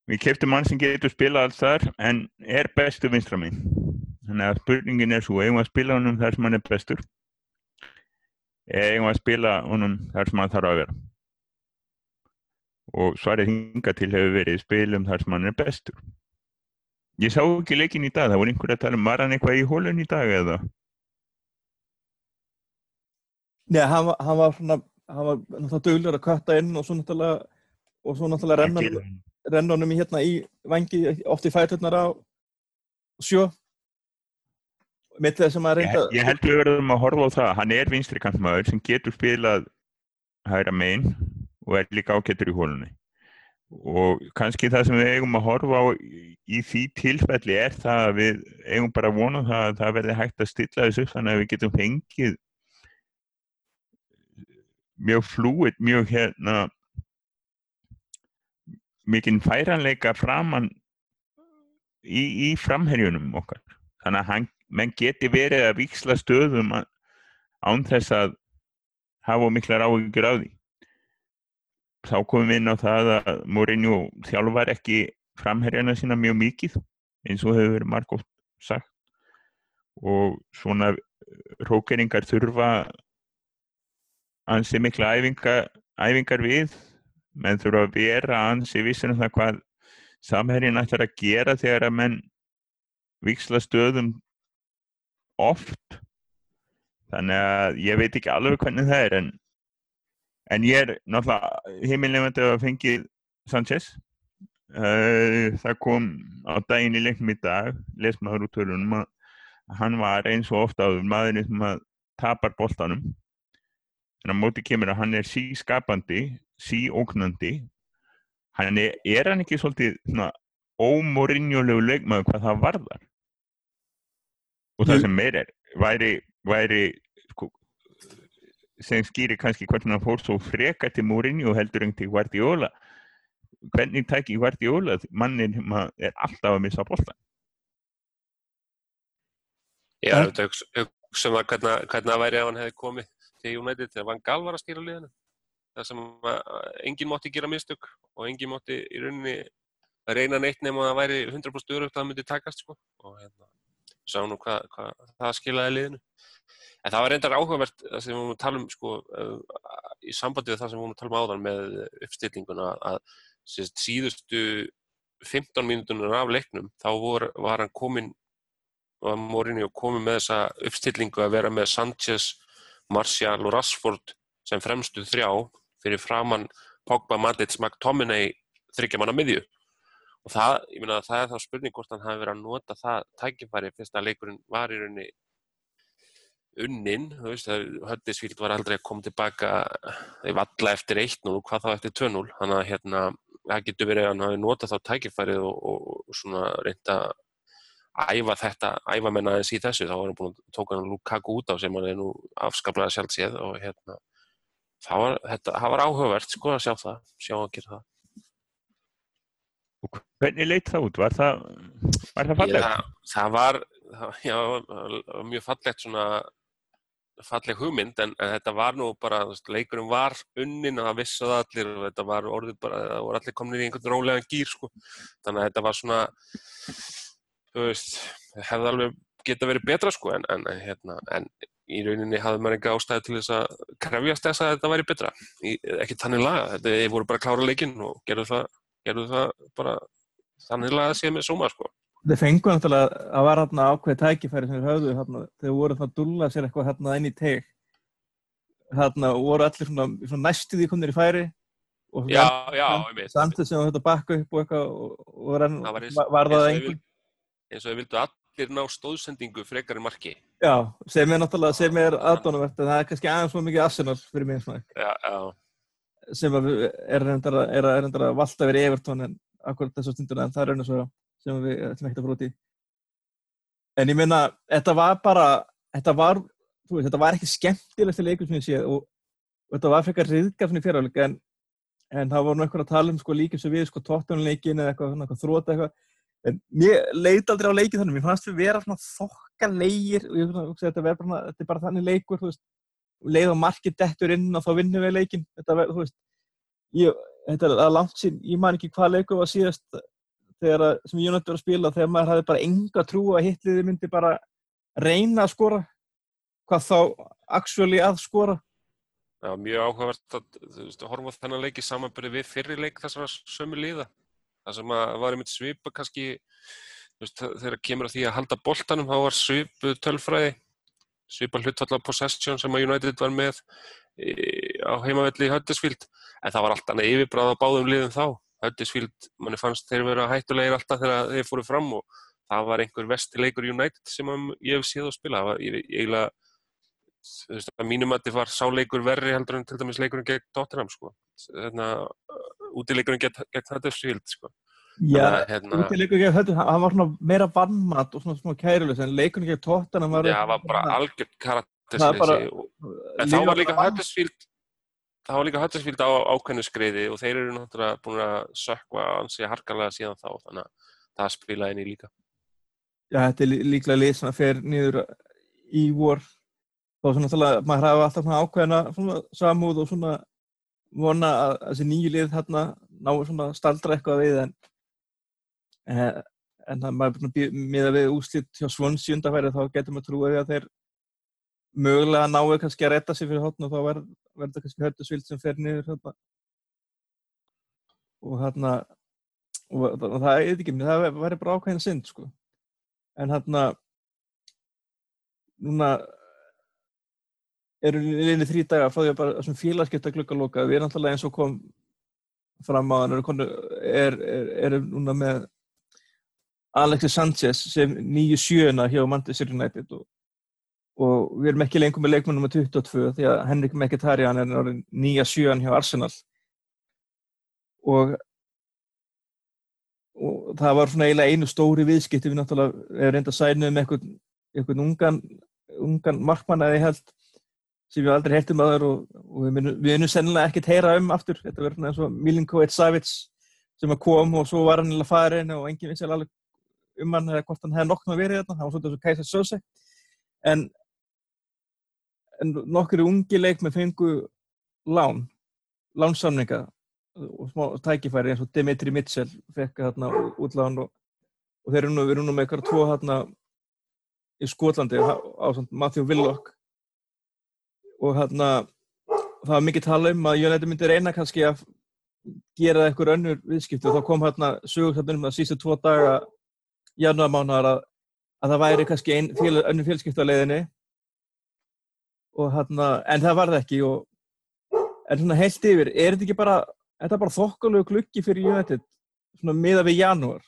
við keftum mann sem getur spila alls þar en er bestu vinstraminn þannig að spurningin er svo eigum að spila honum þar sem hann er bestur? Eigum að spila honum þar sem hann þarf að vera? Og svarið hinga til hefur verið spilum þar sem hann er bestur. Ég sá ekki leikin í dag, það voru einhverja að tala um, var hann eitthvað í hólun í dag eða? Nei, hann hann var svona, hann var náttúrulega dögulegur að kvarta inn og svo náttúrulega, og svo náttúrulega renna, renna honum í hérna í vangi, oft í fæturnar á sjó. Mitt þegar sem að reynda... Ég, ég held við verðum að horfa á það, hann er vinstri kantmaður sem getur spilað hæra meginn og er líka ákettur í hólunni og kannski það sem við eigum að horfa á í því tilfelli er það að við eigum bara að vona það að það verði hægt að stilla þessu þannig að við getum fengið mjög flúið, mjög hérna mikinn færanleika framann í, í framherjunum okkar. Þannig að hann, menn geti verið að viksla stöðum án þess að hafa miklar áhyggjur á því. Þá komum við inn á það að Mourinho þjálfar ekki framherjana sína mjög mikið eins og hefur verið margótt sagt. Og svona rókeringar þurfa ansi mikla æfinga, æfingar við menn þurfa að vera ansi vissin um það hvað samherjinn ætlar að gera þegar að menn viksla stöðum oft þannig að ég veit ekki alveg hvernig það er en En ég er náttúrulega heimilnefandi að fengið Sanchez. Uh, það kom á daginn í leiknum í dag, les maður út törunum að hann var eins og ofta áður maðurinn sem tapar boltanum. En á móti kemur að hann er sískapandi, síóknandi. Hann er, er hann ekki svolítið ómorinjulegu leikmaður hvað það varðar? Og það sem meir er, væri, væri sem skýrir kannski hvernig hann fór svo freka til Mourinho heldur en til Guardiola hvernig tækir Guardiola mannin er alltaf að missa bólta Já, þetta hugsa um að hvernig, hvernig það væri að hann hefði komið til United þegar Van Gaal var að stýra liðinu það sem enginn mótti gera mistök og enginn mótti í rauninni reyna neitt nema að það væri 100% örugt að það myndi takast sko. og hérna, sá nú hvað hva, það skilaði liðinu En það var reyndar áhugavert það sem við vorum að tala um sko, í sambandi við það sem við vorum að tala um áðan með uppstillinguna að síðustu 15 mínutunar af leiknum þá vor, var hann komin og komið með þessa uppstillingu að vera með Sanchez, Martial og Rashford sem fremstu þrjá fyrir framann Pogba, Matic, McTominay þryggja manna miðju. Og það, ég að það er þá spurning hvort hann hafi verið að nota það tækifæri fyrst að leikurinn var í rauninni unnin, þú veist, Höndisvíld var aldrei að koma tilbaka. Í valla eftir 1-0 og hvað þá eftir 2-0 þannig að hérna, það getur verið að hann hafi notað þá tækifærið og, og, og svona reynda að æfa þetta, æfa menna aðeins í þessu þá var hann búin að tóka hann Lukaku út á sem hann er nú afskaplega sjálf séð og hérna, það var, þetta, það var áhugavert sko að sjá það, sjá að gera það Og hvernig leitt það út? Var það, var það fallegt? Já, það var, já, mjög fallegt svona falleg hugmynd en, en þetta var nú bara, leikurum var unnin og það vissuð allir og þetta var orðið bara, það voru allir komin í einhvern rólegan gýr sko, þannig að þetta var svona, þú veist, hefði alveg geta verið betra sko en, en, hérna, en í rauninni hafði maður ekki ástæði til þess að krefjast þess að þetta væri betra, í, ekki þannig laga, þetta voru bara klára leikinn og gerðu það, gerðu það bara þannig laga að sé með sóma sko. þeir fengu náttúrulega að var hérna ákveð tækifæri sem þeir höfðu hérna, þeir voru þarna að dulla sér eitthvað hérna inn í teg hérna voru allir svona, svona næstuði komnir í færi og Já, já, einmitt. Sandið sem þetta bakka upp og eitthvað og, og Það var var, það eins og einhver við- eins og þau vildu allir ná stóðsendingu frekar en marki. Já, sem er náttúrulega, sem er aðdónavert en það er kannski aðeins svo mikið Arsenal fyrir mig Já, já, sem við- er reyndar að, er reyndar að valta verið Evertón en akkurat þessu stunduna en það er raun og svo sem við ætlum ekkert að fara út í. En ég meina, þetta var bara þetta var, þú veist, þetta var ekki skemmtilegst leikur sem ég sé og, og þetta var frekar riðgafni fyrirháleik en, en það voru nú eitthvað að tala um sko líkið sem við, sko tóttunleikin eða eitthvað, eitthvað þróta eitthvað en mér leit aldrei á leikið þannig, mér fannst við vera svona þokka leigir og ég hugsa, þetta, vera bara, þetta er bara þannig leikur, þú veist. Leið og markið dettur inn og þá vinnum við leikin þetta verður, þú veist ég, þetta er langt sín, ég man ekki hvað leikur var síðast þegar að, sem Jónat var að spila þegar maður hafði bara enga trú að hitliði myndi bara reyna að skora hvað þá actually að skora. Já, mjög áhugavert að, þú veist, horfa á þennan leik í samanbyrði við fyrri leik þessara sömu liða. Það sem að var einmitt svipa kannski, veist, þegar kemur að því að halda boltanum, þá var svipu tölfræði, svipa hlutfalla possession sem að United var með í, á heimavelli í Huddersfield, en það var allt annað yfirbráð á báðum liðum þá. Huddersfield, manni fannst þeir vera hættulegir alltaf þegar þeir fóru fram og það var einhver vestileikur United sem að ég hef séð að spila. Það var eiginlega, þú veist, að mínum að þið var sáleikur verri heldur en til dæmis leikurinn gegn Tottenham, sko. Þarna, útileikurinn gegn, gegn Huddersfield, sko. Já, hérna, útileikur gegn þetta, hann var svona meira vannmatt og svona smá kærulis en leikunni gegn tóttan var já, það var bara er karaktersleysi og En þá var líka Huddersfield þá var líka Huddersfield á ákveðnu skriði og þeir eru náttúrulega búin að sökva ansi harkalega síðan þá þannig að það spilaði inn í líka Já, þetta er lí- líklega lið sem fer niður í vor þá svona maður hafa alltaf svona ákveðna svona samúð og svona vona að að þessi nýju lið þarna ná svona staldra eitthvað við en eh, en það maður svona býð- miðað við úslit hjá Svons í undanfæri þá getur maður trúið að þeir mögulega náu kannski að retta sig fyrir hotn og þá verður verður það kannski hördusvild sem fer niður þarna. Og þarna og, og það er ekki, það væri bara ákveðin synd sko. En þarna núna eru liðinni þrý dagar frá því að bara félagskipta glukkaloka við erum náttúrulega eins og kom fram á hann er, er, er, núna með Alexis Sanchez sem nýju sjöuna hjá Manchester United og, og við erum ekki lengur með leikmennum með 22 því að Henrik Mkhitaryan er nýja sjöan hjá Arsenal. Og og það var svona eiginlega einu stóri viðskipti. Við náttúrulega erum reynda að sæna um einhvern, ungan, ungan markmann eða ég held sem við aldrei heyrtum aður og, og við munum, munum sennilega ekkert heyra um aftur. Þetta verður svona eins og Milinkovic Savic sem að kom og svo var hann í farin og enginn vissi alveg um hann eða hvort hann hefði nokkna verið þarna, hann var svona eins og Kajsa Sose. En, en nokkur ungi leik með fengu lán lánsamninga og smá tækifæri eins og Dimitri Mitchell fekk þarna útlán og, og þeir eru nú, með eitthvað tvo þarna í Skotlandi á Matthew Willock og þarna það var mikið tala um að United myndi reyna kannski að gera eitthvað önnur viðskipti. Og þá kom hérna sögursafnum að sístu tvo daga janúarmánar að, að það væri kannski ein, fél, önnur fjölskipta leiðinni. Og hérna en það var það ekki og en svona heilt yfir, er þetta ekki bara þetta er bara þokkalegu gluggi fyrir United svona miða við janúar?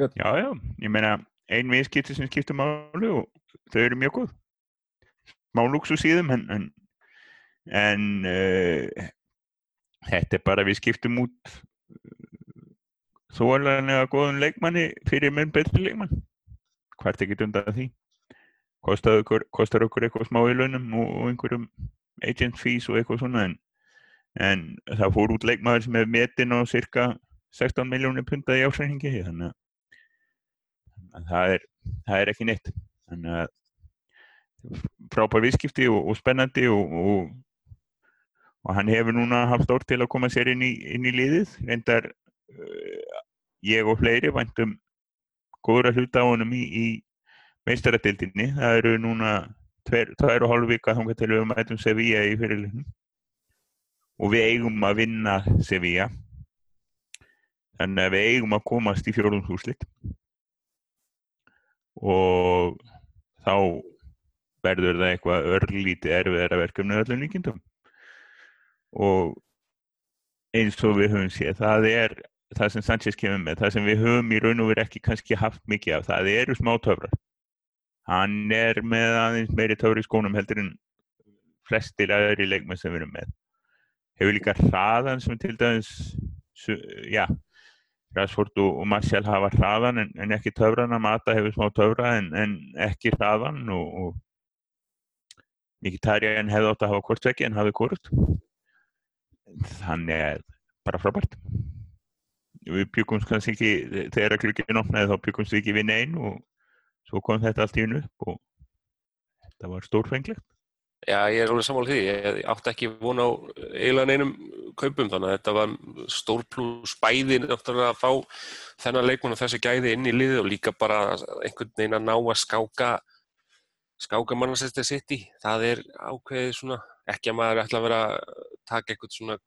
Já, já, ég meina ein viðskipti sem skiptir máli og þau eru mjög góð þeim en, en, en uh, þetta er bara við skiptum út þóalega góðun leikmanni fyrir menn betri leikmann. Hvert ekki undan því. Kostar okkur, kostar okkur eitthvað smá í launum og, og einhverjum agent fees og eitthvað svona en, en það fór út leikmaður sem er metin á cirka 16 miljónir punta í ásækningi þannig að það er, það er ekki neitt. Þannig að frábær viðskipti og, og spennandi og, og, og hann hefur núna haft orð til að koma sér inn í, inn í liðið. Reyndar uh, ég og fleiri væntum góður að hluta á honum í, í meistaradildinni það eru núna tver, tvær og hálf vika þá til við mætum Sevilla í fyrirlinu og við eigum að vinna Sevilla. Þannig að við eigum að komast í fjórumhúslitt og þá verður það eitthvað örlítið erfiðara verkefni öllum líkindum og eins og við höfum séð, það er það sem Sanchez kemur með, það sem við höfum í raun og verið ekki kannski haft mikið af, það eru smá töfrar. Hann er með aðeins meiri töfri skónum heldur en flestir aðri leikmenn sem við erum með. Hefur líka hraðan sem til dæmis, já, Rashford og Martial hafa hraðan en, en ekki töfran að Mata hefur smá töfra en, en ekki hraðan og, og Mkhitaryan hefði átt að hafa hvort vekki en hafði hvort. Þannig er bara frábært. Við byggumst kannski ekki þegar að klukkinn opnaði þá byggumst við ekki við neyn og svo kom þetta allt í upp og þetta var stórfenglegt. Já, ég er alveg samála því, ég átti ekki vona á eiginlega neinum kaupum þannig að þetta var stór pluss bæðin að fá þennan leikmann og þessi gæði inn í liði og líka bara einhvern veginn að ná að skáka skáka mannarsæsti sitt í það er ákveðið svona, ekki að maður ætla að vera að taka eitthvað svona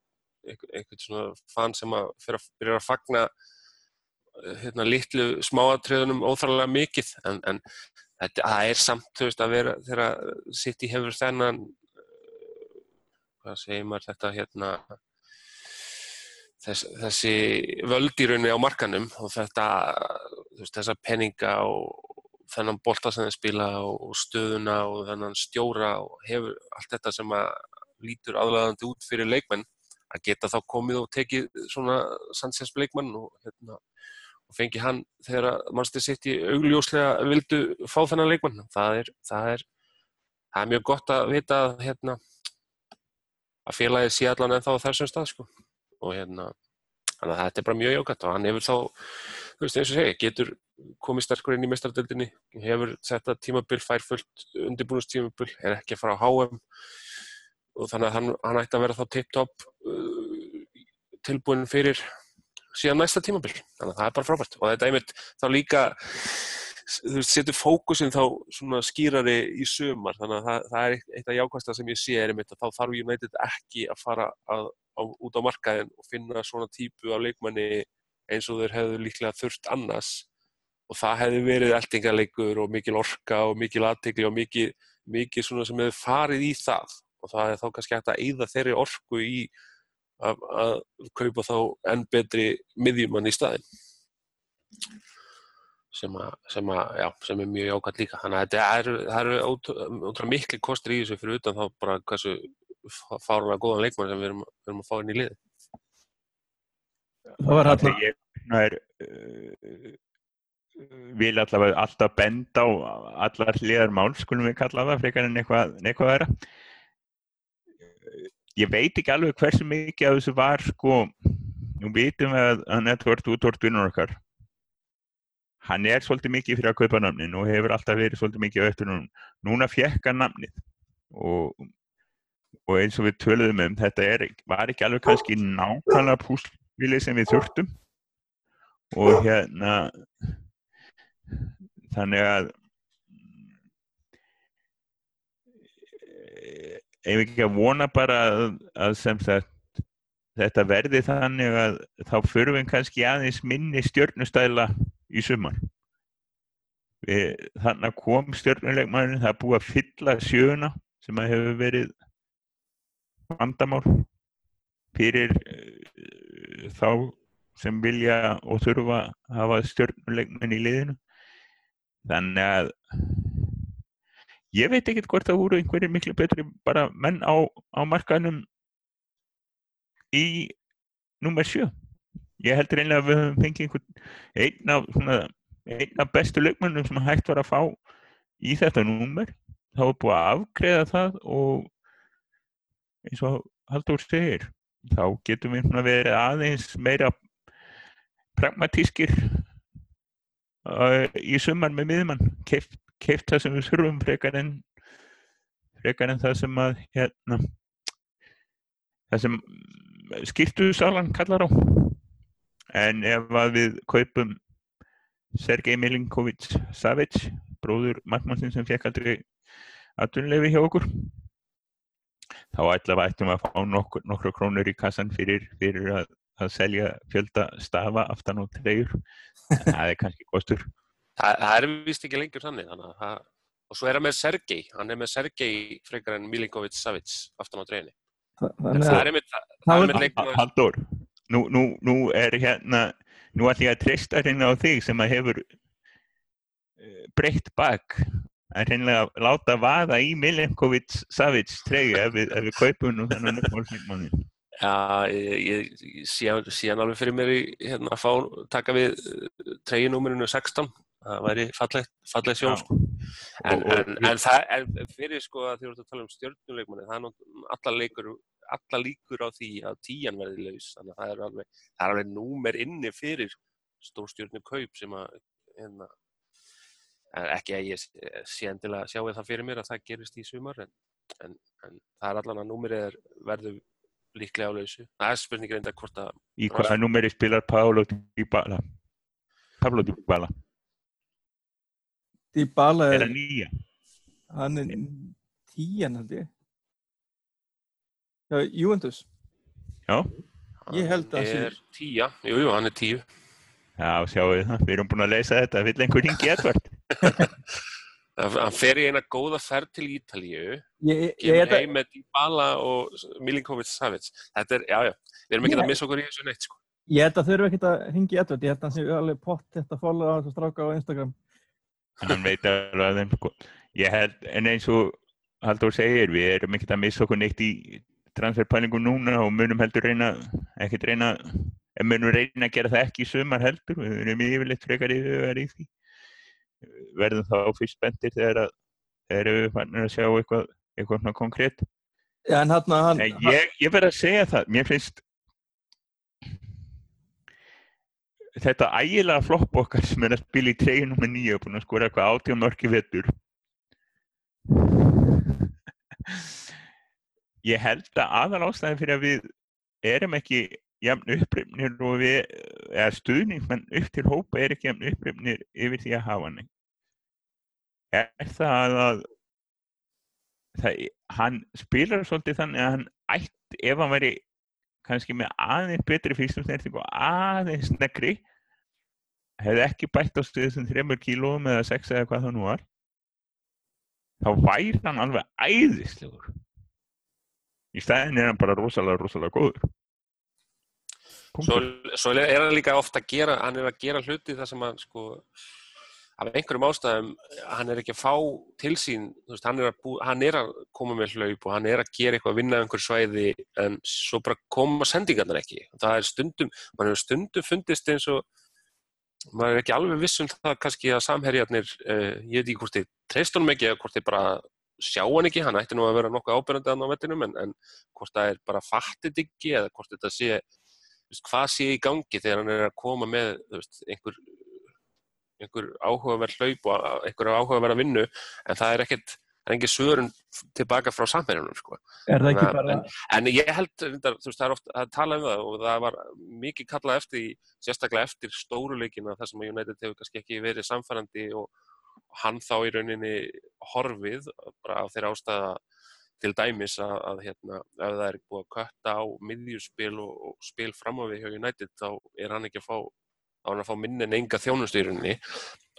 svona fann sem að fyrir að byrja að fagna hérna litlu smáatriðunum óþráðlega mikið en, en þetta er samt veist að vera þegar City hefur þennan eh, hvað segir maður þetta hérna þess, þessi völdýrunni á markanum og þetta veist, þessa penninga og þennan bolta sem þeir spila og stöðuna og þennan stjóra og hefur allt þetta sem að lítur aðlæðandi út fyrir leikmenn að geta þá komið og tekið svona Sanchez bleikmann og, hérna, og fengi hann þegar mannstu sitt í augljóslega vildu fá þennan leikmann. Það er, það er, það er mjög gott að vita hérna, að félagið sé allan en þá þessum stað sko. og hérna, þannig að þetta er bara mjög jákvæmt og hann hefur þá, þú veist eins og segi, getur komið sterkur inn í mestardöldinni, hefur þetta tímabill fær fullt undirbúinustímabill, er ekki að fara á HM og þannig að hann, hann ætti að vera þá tip-top uh, tilbúin fyrir síðan næsta tímabill þannig að það er bara frábært. Og þetta einmitt þá líka þú veist, setur fókusin þá svona skýrari í sömar þannig að það, það er eitt af jákvæmsta sem ég sé er einmitt að þá þarf United ekki að fara að, á, út á markaðin og finna svona típu af leikmanni eins og þeir hefðu líklega þurft annars. Og það hefði verið eldingarleikur og mikil orka og mikil aðtegli og mikil, mikil svona sem hefur farið í það. Og það er þá kannski hægt að eyða þeirri orku í að, að kaupa þá enn betri miðjumann í staðin sem, að, sem, að, já, sem er mjög ákvæmt líka. Þannig að þetta eru, ótrúlega miklu kostur í þessu fyrir utan þá bara hversu fárlega góðan leikmann sem við erum, við erum að fá inn í lið Það var hægt að ég er, uh, vil allavega alltaf benda á allar hliðar mál skulum við kalla það frekar en eitthvað, eitthvað vera ég veit ekki alveg hversu mikið af þessu var sko, nú veitum við að, Network útvort vinnur okkar hann er svolítið mikið fyrir að kaupa namnin og hefur alltaf verið svolítið mikið eftir núna. Núna fjekk hann namnið og, og eins og við töluðum um þetta er, var ekki alveg kannski nákvæmlega púslvilið sem við þurftum. Og hérna þannig að ef ekki að vona bara að, að sem sagt þetta verði þannig að þá förum við kannski aðeins minni stjórnustæla í sumar. Við, þannig að kom stjórnuleikmæðurinn það er búið að fylla sjöuna sem að hefur verið vandamál fyrir uh, þá sem vilja og þurfa að hafa stjórnuleikmæn í liðinu. Þannig að ég veit ekkert hvort það voru einhverjir miklu betri bara menn á, á markanum í nummer 7 ég heldur einlega að við höfum fengið einhvern einn af, svona, einn af bestu lögmennum sem hægt var að fá í þetta nummer þá er búið að afgreða það og eins og Haldur segir þá getum við verið aðeins meira pragmatískir uh, í summan með miðmann keift það sem við þurfum frekar en frekar en það sem að hérna það sem skiptuðsalan kallar á. En ef að við kaupum Sergei Milinkovic Savic, bróður markmannsinn sem fekk aldrei aðtunleifi hjá okkur þá ætlaði ættum að fá nokkur, nokkur krónur í kassan fyrir, fyrir að, að selja fjölda stafa aftan á treyur það er kannski kostur. Það, það er vist ekki lengur þannig, þannig að og svo er hann með Sergei, hann er með Sergei frekar en Milinkovic Savic aftan á treyni. En það að er er er- einmitt leikmaður, Halldór, nú, nú, nú er hérna, nú ætlum ég að treysta hérna á þig sem að hefur uh, breytt bak að reynilega láta vaða í Milenkovic Savic treyju ef ef við kaupum nú þennan uppmálsleikmannin. já, ég, ég, sé, alveg fyrir mér í, hérna, að fá, taka við treyjinúmerinu 16, það væri fallegt, sjón, sko. En, Og- og- en, en það, en fyrir sko að því að þú ert að tala um stjórnuleikmanni, það er náttúrulega alla leikur, alla líkur á því að tíjan verði laus, þannig að það er alveg, alveg númer inni fyrir stórstjórnu kaup sem að, hérna, en ekki að ég sé- endilega sjáu það fyrir mér að það gerist í sumar, en, en, en það er allan að númerið er, verður líklega á lausu. Það er spurning reynda hvort að, Í hvaða númeri spilar Paolo Dybala? Pablo Dybala, Dybala er er, það nýja? hann er tíjan held ég. Já, Juventus. Já, Ég held að hann sé- er tíja, jú, jú, hann er tíu. já, sjáu þið það, við erum búin að leysa þetta, vill einhver ringi Edvard? Hann fer í eina góða ferð til Ítalíu, kemur heim með Dybala og Milinkovic Savic. Þetta er, já, já, við erum ekki Ég- að missa okkur í þessu neitt, sko. ég held að þurfa ekkert að ringi Edvard. Ég held að hann sé alveg pott þetta follow á þessu stráka á Instagram. hann veit alveg að þeim sko. ég held, en eins og Halldór segir, við erum ekkert að missa okkur neitt í transferpælingu núna og munum heldur reyna ekkert reyna, en munum reyna að gera það ekki í sumar heldur, við erum yfirleitt frekar yfir í því verðum þá fyrst bendir þegar að þegar við fannum að sjá eitthvað eitthvað svona konkrétt Já, en hann, hann, ég, ég verð að segja það, mér finnst þetta ægilega flopp okkar sem er að spila í treyjunum með nýja búin að skora eitthvað átján mörki vettur ég held að aðal ástæðin fyrir að við erum ekki jafn upprifnir og við eða stuðningsmenn upp til hópa er ekki jafn upprifnir yfir því að hafa hann er það að það, hann spilar svolítið þannig að hann ætti, ef hann væri kannski með aðeins betri fyrstum snerting og aðeins snekri hefði ekki bætt á stuðu sem þreymur kílóum eða sex eða hvað það nú var þá væri hann alveg æðislegur í stæðin er hann bara rosalega, rosalega góður Svo, Punktur. svo er hann líka ofta að gera, hann er að gera hluti þar sem hann, sko, af einhverjum ástæðum, hann er ekki að fá til sín, veist, hann er að, bú, hann er að koma með hlaup og hann er að gera eitthvað að vinna einhver svæði en svo bara koma sendingarnar ekki. Það er stundum, mann hefur stundum fundist eins og, maður er ekki alveg viss um það kannski að samherjarnir, uh, ég veit ekki hvort þið treystur hann ekki eða hvort þið bara sjá hann ekki, hann ætti nú að vera nokkuð ábyrjandi á vettinum en, en hvort það er bara fattið ekki eða hvort þetta sé, veist, hvað sé í gangi þegar hann er að koma með veist, einhver, einhver áhugaverð hlaup og einhver áhugaverð að vinnu en það er ekkert, það er engin svörun tilbaka frá samherjunum sko. er bara... En ég held, þú veist, það er oft að tala um það og það var mikið kallað eftir, sérstaklega eftir stóruleikina þar sem United hefur kannski ekki verið samfærandi og hann þá í rauninni horfið bara af þeirra ástæða til dæmis að, að hérna, ef það er búið að kötta á miðjuspil og, og spil fram á við hjá United þá er hann ekki að fá, er hann að fá minni en enga þjónustu í rauninni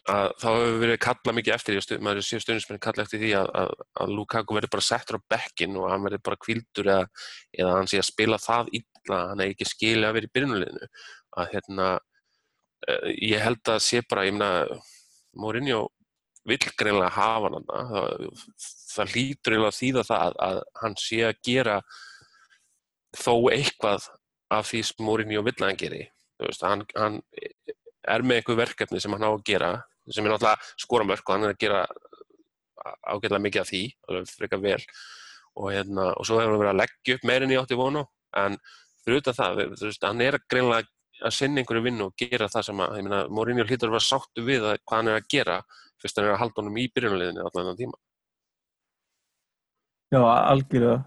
að þá hefur verið kallað mikið eftir því, að maður sé stundismenn kallað eftir því að, að, að Lukaku verður bara settur á bekkin og hann verður bara kvildur eða, eða hann sé að spila það illa að hann er ekki skilið að vera í byrjunuleginu að hérna eh, ég held að sé bara, ég meina Mourinho vill greinlega hafa hann það, það hlýtur eiginlega að þýða það að hann sé að gera þó eitthvað af því sem Mourinho vill að hann geri veist, hann, hann er með einhver verkefni sem hann á að gera sem er náttúrulega skoramörk og hann er að gera ágætlega mikið af því alveg frekar vel og, hérna, og svo hefur hann verið að leggja upp meirinn í átti vonu en utan það, þú veist, hann er greinlega að sinna einhverju vinnu og gera það sem að, ég meina, Mourinho hlýtur að vera sáttu við að, hvað hann er að gera fyrst hann er að halda honum í byrjunarliðinu allan þennan tíma. Já, algjörlega,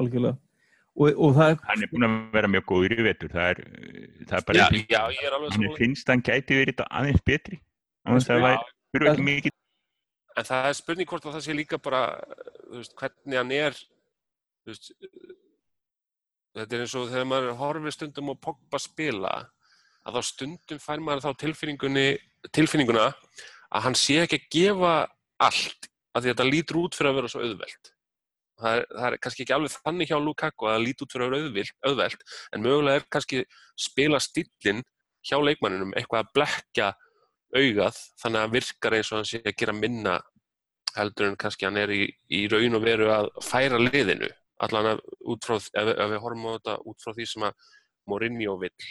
algjörlega. Og, og það er, hann er búin að vera mjög góður í vetur það er, það er bara Já, já, ég er alveg hann finnst hann gæti verið þetta aðeins betri. Og það fyrir ekki mikið En það er spurning hvort að það sé líka bara, veist, hvernig hann er, veist, þetta er eins og þegar maður horfir stundum á Pogba spila, að þá stundum fær maður þá tilfinninguna að hann sé ekki að gefa allt af því að þetta lítur út fyrir að vera svo auðvelt það er, það er kannski ekki alveg þannig hjá Lukaku að það lítur út fyrir að auðvelt en mögulega er kannski spila stillin hjá leikmanninum eitthvað að blekja augað þannig að virkar eins og hann sé að gera minna heldur en kannski hann er í, í raun og veru að færa liðinu allan að út frá, ef, ef við horfum á þetta út frá því sem að Mourinho vill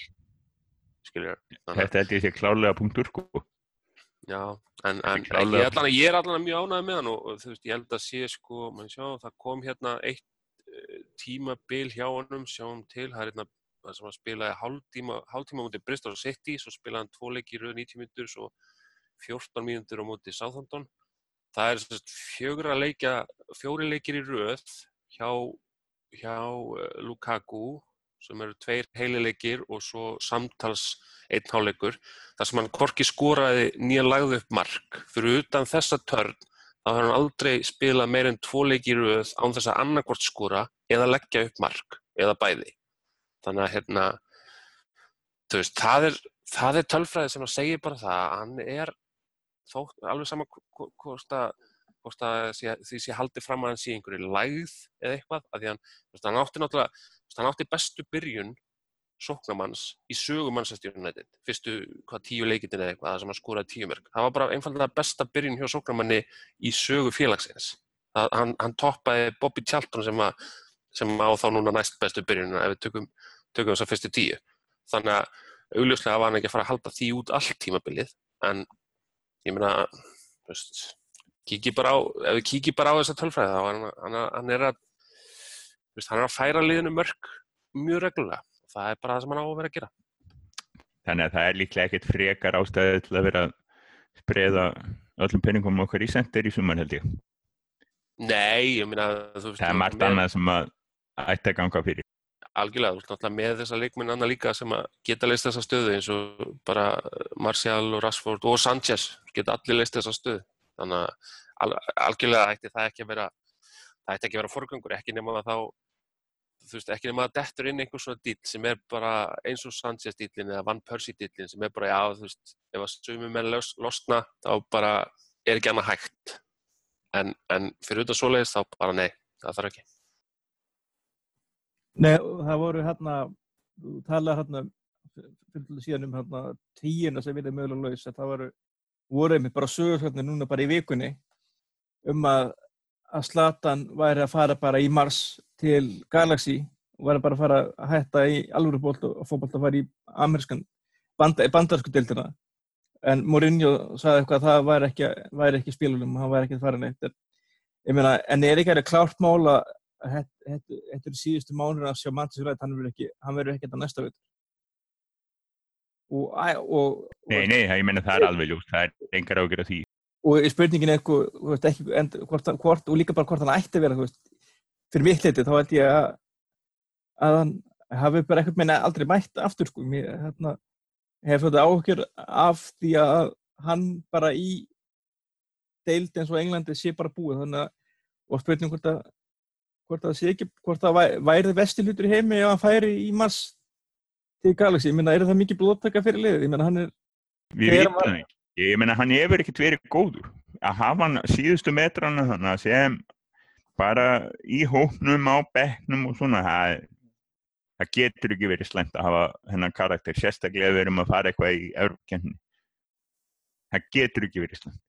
skilja Þetta held ég sé klárlega punktur sko. Já, en, en ég, allan, ég er allan mjög ánægð með hann og, og þú veist, ég held að sé sko, mann sjá, það kom hérna eitt uh, tímabil hjá honum, sjáum til, það er hérna sem að spilaði hálftíma, hálftíma mútið Bristol City, svo spilaði hann tvo leiki í röð 90 mínútur, svo 14 mínútur á mútið Southampton. Það er svona fjögra leikja, fjóri leikir í röð hjá, hjá uh, Lukaku, sem eru tveir heilileikir og svo samtals einn hálfleikur þar sem hann korki skoraði nýja lagði upp mark. Fyrir utan þessa törn þá har hann aldrei spilað meir en tvo leiki í röð án þess að annarkvort skora eða leggja upp mark eða bæði. Þannig að hérna, veist, það er, það er tölfræði sem að segja bara það að hann er þótt, alveg sama hvo- hvort að, því sé haldið fram að hann sé einhverju lægð eða eitthvað, að því hann, hann átti náttúrulega, hann átti bestu byrjun sóknamanns í sögu Manchester United. Fyrstu hvað tíu leikitin eða eitthvað sem hann skoraði tíu mörg það var bara einfallega besta byrjun hjá sóknamanni í sögu félagsins. Það, hann, hann toppaði Bobby Charlton sem, að, sem á þá núna næst bestu byrjun ef við tökum, tökum þess að fyrstu tíu. Þannig að augljóslega var hann ekki að fara að halda því út allt tímabilið en ég meina veist, kíkji bara á ef við kíkji bara á þessa tölfræði þá hann, hann, er að veist, hann er að færa liðinu mörg mjög reglulega það er bara það sem hann á að vera að gera Þannig að það er líklega ekkert frekar ástæði til að vera að spreða öllum penningum okkar í sendir í sumar held ég. Nei, ég veist Það er margt annað sem að ætti að ganga fyrir. algjörlega, þú veist náttúrulega með þessa leikminn annað líka sem að geta leist þessa stöðu eins og bara Martial og Rashford og Sanchez geta allir leist þessa stöðu þannig að al, algjörlega ætti það ekki að vera það ætti ekki að vera forgangur, ekki nema að þá þú veist, ekki nema að dettur inn einhver svona dýll sem er bara eins og Sanchez dýllin eða Van Persie dýllin sem er bara, já, þú veist, ef að sumum los, losna, þá bara er ekki annað hægt. En, en fyrir auðvitað svoleiðis þá bara nei, það þarf ekki. Nei, það voru hérna, þú talaði hérna fyrir síðan um hérna tíuna sem við erum mögulega laus, að það voru, voru einmitt bara sögursvöldin núna bara í vikunni um að, að Slatan væri að fara bara í Mars til Galaxy og væri bara að fara að hætta í alvörubólt og fótbolt að fara í amerískan banda, bandarsku deildina en Mourinho sagði eitthvað að það væri ekki, væri ekki spilunum, hann væri ekki að fara neitt meina, en er ekki að klárt mála að þetta- eru síðustu mánuður að sjá Manchester United, hann verður ekki, hann verður ekki þetta næsta veit. Og, æ, og, Nei, nei, það- ég meina það er alveg ljóst, það er engar ágjör af því. Og, og spurningin er eitthvað, þú veist, ekki, en, hvort, hvort, og líka bara hvort hann ætti að vera, veist, fyrir mitt leiti, þá held ég að, að hann hafi bara eitthvað meina aldrei mætt aftur, sko, mér, hérna, hef þetta áhugjur af því að hann bara í deild eins og Englandi sé bara búið, þannig að, og spurning hvort að, hvort það sé ekki, hvort það væ- væri vesti hlutur í heimi ef hann færi í mars til Galaxy, ég meina, er það mikið blóttaka fyrir liðið, ég meina, hann er, Við Þegar vitum það ekki. Ég meina hann hefur ekkert verið góður. Að hafa hann síðustu metrana þannig sem bara í hópnum á bekknum og svona, það, það getur ekki verið slemt að hafa hennan karakter, sérstaklega við erum að fara eitthvað í Európkenni. Það getur ekki verið slemt.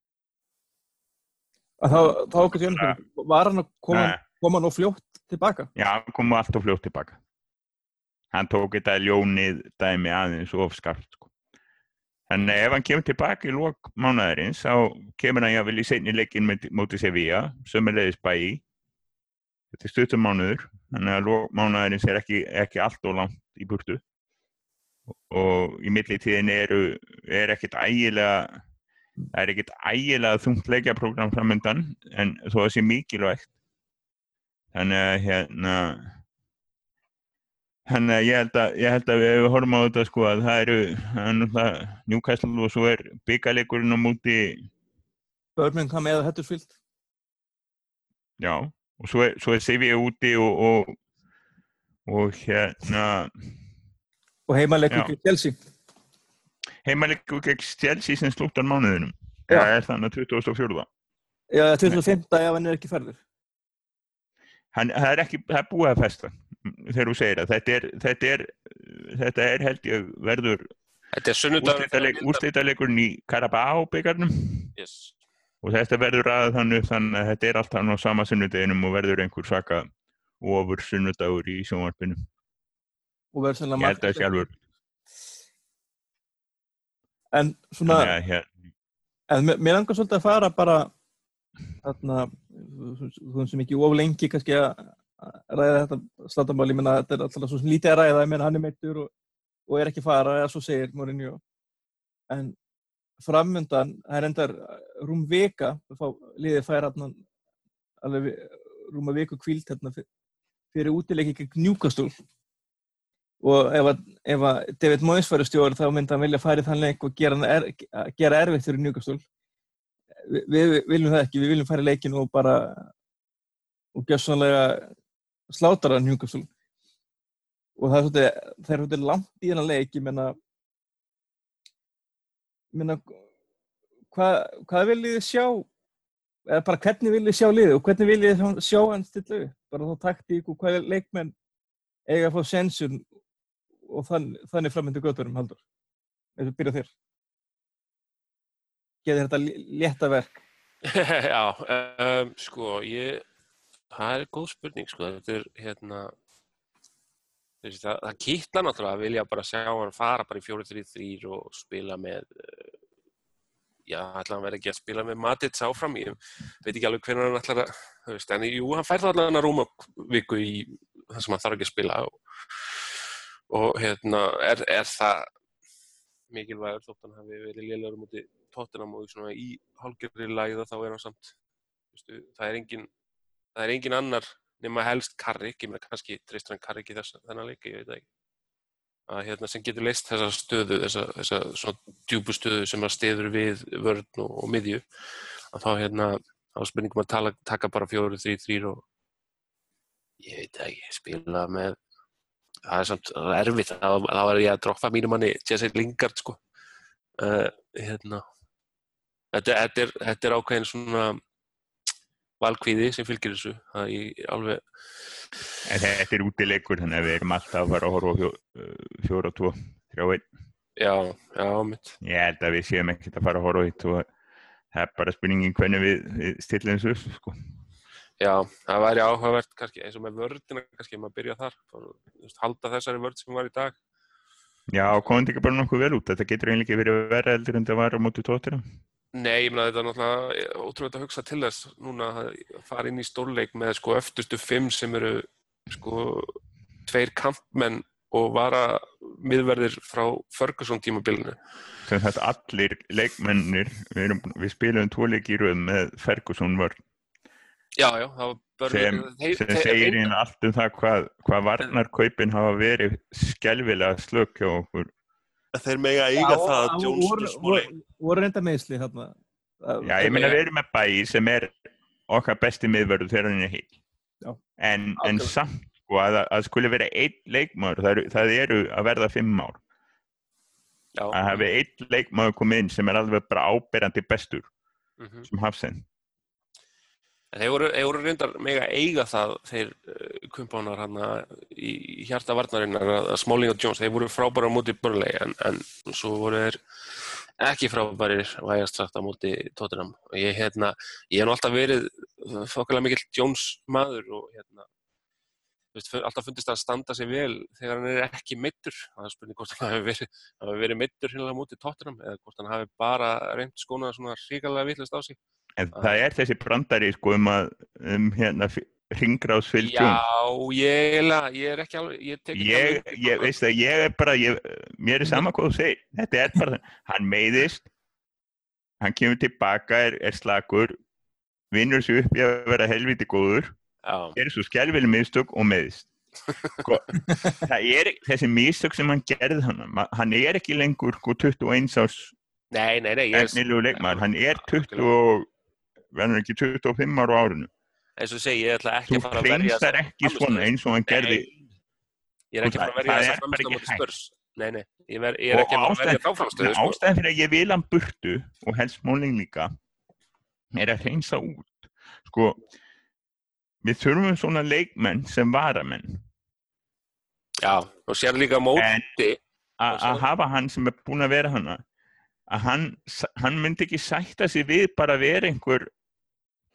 að þá, þá okkur sjálf, var hann að koma, koma nú fljótt tilbaka? Já, hann kom allt og fljótt tilbaka. Hann tók þetta ljónið dæmi aðeins of skarpt. Sko. Þannig að ef hann kemur tilbaka í lok mánaðarins, þá kemur hann jáfnvel í seinni leikin móti Sevilla, sömulegis bæi. Þetta er stuttum mánuður, þannig að lok mánaðarins er ekki, ekki allt og langt í burtu. Og í millitíðin eru, er ekkert ægilega, það er ekkert ægilega þungt leikjaprógram framöndan, en þó að sé mikilvægt þannig að hérna þannig að ég held að, ég held að við horfum á þetta sko að það eru það Newcastle og svo er byggaleikurinn á múti Birmingham eða Huddersfield já og svo er, er Sevilla úti og, og, og hérna og heimaleikur Já. til Chelsea heimaleikur gegn Chelsea sem slúttar mánuðinum Já. það er þannig 2004 Já, 2005 ef hann er ekki ferður. hann, það er ekki, það er búið að festa þegar þú segir að þetta er þetta er, þetta er held ég verður Þetta er sunnudagur úrslitaleik, úrslitaleikurinn í Carabao byggarnum Yes. og þetta verður ræðað þannig þannig að þetta er allt hann á sama sunnudeginum og verður einhver svaka ofur sunnudagur í sjónvarpinu Og verður sennilega ég held að sjálfur En svona, að hér, en mér, langar svolítið að fara bara þarna, þú veist sem ekki of lengi kannski að ræða þetta slatamáli, ég meina þetta er alltaf svo lítið að ræða, ég meina hann er meittur og, og er ekki fara, eða svo segir Mourinho. En framöndan, það er endar rúm vika, að fá, liðið fær hann alveg rúma viku kvíld hérna fyr- fyrir útileiki gegn Newcastle og ef að, ef að David Moyes færi stjóri þá myndi hann vilja í þann leik og gera, er, gera erfitt fyrir Newcastle Vi, við viljum það ekki, við viljum fara í leikin og bara og gjössanlega slátara Newcastle. Og það er svolítið, það er svolítið langt í hennar leik, ég menna ég menna hvað, hvað viljið þið sjá? Eða bara hvernig viljið sjá liðið og hvernig viljið þið sjá hann stilla upp? Bara þá taktík og hvað leikmenn eiga að fá sensun og þann, þannig framöndu götturum haldur eða byrja þér. Getur þetta lé- létta verk. Já, um, sko, ég, það er góð spurning, sko, þetta er, hérna, veist, það, það kýtla náttúrulega að vilja bara sjá hann fara bara í 4-3-3 og spila með, eh, já, ætla hann verið ekki að spila með Matits áfram, ég veit ekki alveg hvernig hann ætlar að, þú veist, en jú, hann fær það allavega að rúma viku í það sem hann þarf ekki að spila og, og hérna, er, er það mikilvægur þótt hann hafi verið lélegur múti tóttunum og í hálgjörri læða þá er hann samt veistu, það er engin það er engin annar nema helst Karrik ég meina kannski treystur hann Karrik í þess þennan leik ég veit það ekki. Að hérna sem getur leist þessa stöðu þessa, þessa svona djúpu stöðu sem að stiður við vörn og, og miðju. Að þá hérna er spurningum að tala, taka bara fjóru, þrý, þrýr og ég veit ekki spila með það er samt er erfitt. Þá, er ég að droppa mínum manni Jesse Lingard sko. Uh, hérna. Þetta, þetta, er, þetta er ákveðin svona valkvíði sem fylgir þessu það er alveg en þetta er útileikur þannig að við erum alltaf að fara að horfa uh, fjóra, tvo, þrjá, einn. Já, já, mitt ég held að við séum ekkert að fara að horfa á eitt og það er bara spurningin hvernig við, við stillum þessu upp sko. já, það væri áhugavert kannski eins og með vördina kannski maður byrja þar veist, halda þessari vörd sem var í dag. Já, komum þetta bara nokkuð vel út? Þetta getur eiginlega verið verða eldur en það var á móti tóttir Nei, ég meina þetta er náttúrulega ótrúlega að hugsa til þess núna að fara inn í stórleik með sko öftustu fimm sem eru sko tveir kampmenn og vara miðverðir frá Ferguson tímabilinu. sem þetta allir leikmennir við, erum, við spilum tvo leiki í röð með Ferguson vörn. Já, já, það var börn... sem, sem segir hérna allt um það hvað, hvað varnarkaupin hafa verið skelvilega slök hjá okkur Þeir mega Já, og- og voru- voru- voru reynda meðsli þarna Já, ég meina við erum með bæi sem er okkar besti miðvörður þegar hann er heil. Já, En, en samt, sko, að, að skuli vera einn leikmaður, það það eru að verða fimm ár. Já, Að hafi einn leikmaður komið inn sem er alveg bara áberandi bestur, mhm. sem Hafsen. En þeir voru, þeir voru reyndar mega eiga það þeir uh, kumpánar hann í, í hjarta varnarinnar að Smalling og Jones, þeir voru frábæra á móti börnlegi en, en svo voru þeir ekki frábærir vægast sagt á móti Tottenham. Og ég, hérna, ég hef nú alltaf verið fokkalega mikill Jones maður og hérna veist, alltaf fundist að standa sig vel þegar hann er ekki meittur það er spurning hvort hann hafi verið, verið meittur hérna á móti Tottenham eða hvort hann hafi bara reynd skóna svona ríkalega vitlist á sig En Ah. það er þessi brandari, sko, um að, um hérna, ringráðs Phil Já, Jones. ég, ég er ekki alveg, ég tek ekki Ég, alveg ég það. veist að ég er bara, ég, mér er sama hvað þú segir. Þetta er bara, hann meiðist, hann kemur tilbaka, er, er slagur, vinnur sig upp í að vera helviti góður. Já, er svo skelvileg mistök og meðist sko, það er þessi mistök sem hann gerði hann hann er ekki lengur sko, 21 árs nei, nei, nei, ég hann er Já, 20 og verður ekki 25 ára á árinu. Eins og segi, ég ætla ekki þú að fara að verja hreinsar ekki svona eins og hann gerði ég er ekki að fara að verja Það þessa er bara framstöð á ekki móti hægt. spörs. nei, nei, ég, ver, ég er ekki að velja þá framstöðu ástæðan fyrir að ég vil hann burtu og helst Smalling líka er að reynsa út. Sko við þurfum svona leikmenn sem varamenn. Já, og sér líka móti að hafa hann sem er búin að vera hana að hann, hann myndi ekki sætta sig við bara að vera einhver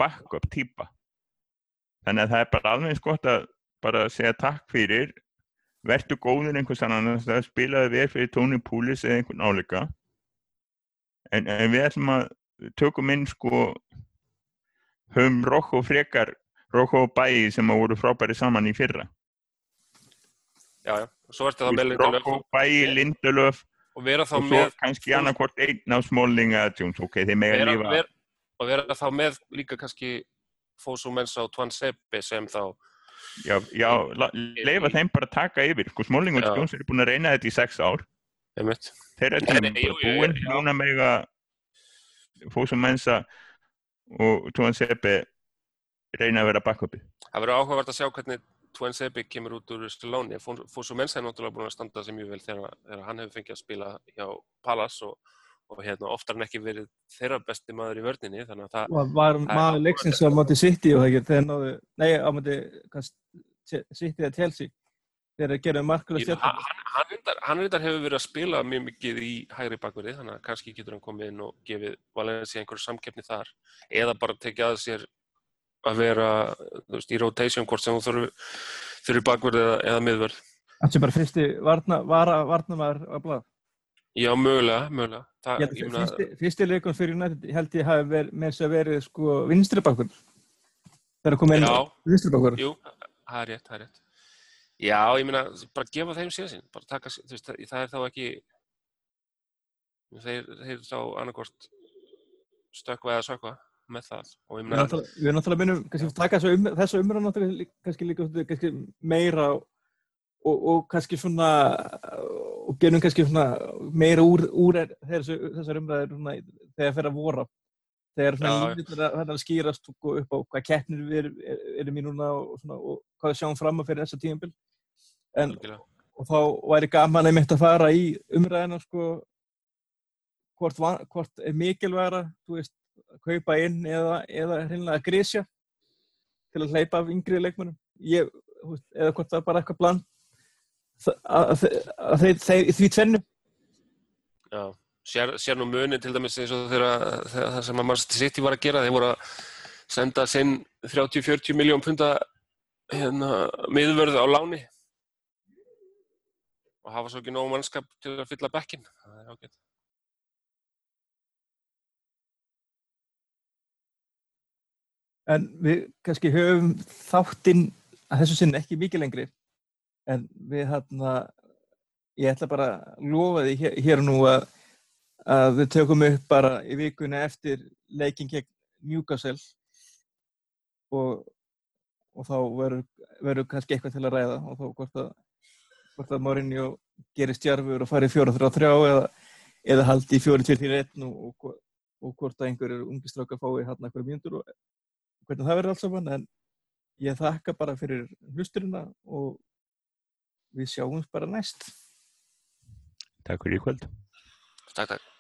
backup típa. Þannig að það er bara alveg eins gott að bara segja takk fyrir. Vertu góður einhvers annan það spilaði vel fyrir Tony Poulis eða einhvern áleika en, en við ætlum að tökum inn sko höfum Rokko frekar Rokko og Bæi sem að voru frábæri saman í fyrra. Já, já, og svo ertu það með Lindelöf Rokko, Bæi, Lindelöf. og og svo með kannski annarkvort einn á Jones, ok, þeir mega lífa vera, og vera þá með líka kannski Fósum Mensa og Twan Seppi sem þá já, já, leifa þeim bara að taka yfir. Sko, Smalling og. Jones eru búin að reyna þetta í sex ár. Þeir eru bara búin núna mega Fósum Mensa og Tóan Seppi reyna að vera backupi Það verður áhugavert að sjá hvernig Twan Seppi kemur út úr Stallone. Fósum Mensa er náttúrulega búin að standa sig mjög vel þegar, hann hefur fengið að spila hjá Palace og, og hérna, oftar en ekki verið þeirra besti maður í vörninni þannig að það, Og var maður leiksins á móti City og það ekki, þegar náðu, nei, á móti City eða Chelsea, þegar þeir gerðu markulega stjórn. hann, hann, hann, reyndar, hann hefur verið að spila mjög mikið í hægri bakverði þannig að kannski getur hann komið inn og gefið Valencia einhverju samkeppni þar eða bara tekið að sér að vera veist, í rotation hvort sem þú þurfi, þurfi bakverði eða, eða miðverð. Það sem bara fyrsti varna, vara, varnamæður að blað. Já, mögulega, mögulega. Það, Ég ég fyrsti, fyrsti leikun fyrir United held ég hafi verið, með þess að verið sko vinstri bakkur. Þegar að koma inn vinstri bakkur. jú, það er rétt, það er rétt. Já, ég meina, bara gefa þeim síðan sín, bara taka, þú veist, það, það er þá ekki, þeir, þeir þá annarkort stökkva eða sökva með það og ég Við meina, við náttúrulega minnum kannski taka þessu um, umræðan kannski líka meira og, og, kannski svona og gerum kannski svona meira úr, úr er, þessu, þessar umræðir svona, þegar fyrir að vora þegar já. línir að, skýrast upp á hvað keppnir við erum, er- erum í núna og, svona, og hvað við sjáum fram að fyrir þessa tímabil en algjörlega. og þá væri gaman einmitt að fara í umræðina sko hvort, hvort er mikilvægra þú veist, að kaupa inn eða, eða hreinlega að grísja til að hleypa af yngri leikmennum eða hvort það er bara eitthvað bland að, að, þeir, því tvennu Já, sér, sér nú muni til dæmis eins og þegar, það sem að Manchester City var að gera, þeir voru að senda sinn 30-40 miljón punta hérna, miðvörð á láni og hafa svo ekki nóg mannskap til að fylla bekkin. Það er ágætt. en við kannski höfum þáttinn að þessu sinni ekki mikið lengri en við hérna ég ætla bara að lofa því hér, hér nú að, að við tökum upp bara í vikuna eftir leikin gegn Newcastle. Og, og þá verður, kannski eitthvað til að ræða og þá hvort að að Mourinho gerir stjarfur og fari 4-3-3 eða, eða haldi í 4-2-4-1 og, og, og hvort að einhverjur ungi strákar fái hérna einhverjum mjöndur og hvernig það verður alls saman. En ég þakka bara fyrir hlusturina og við sjáumst bara næst Takk fyrir í kvöld Takk, takk.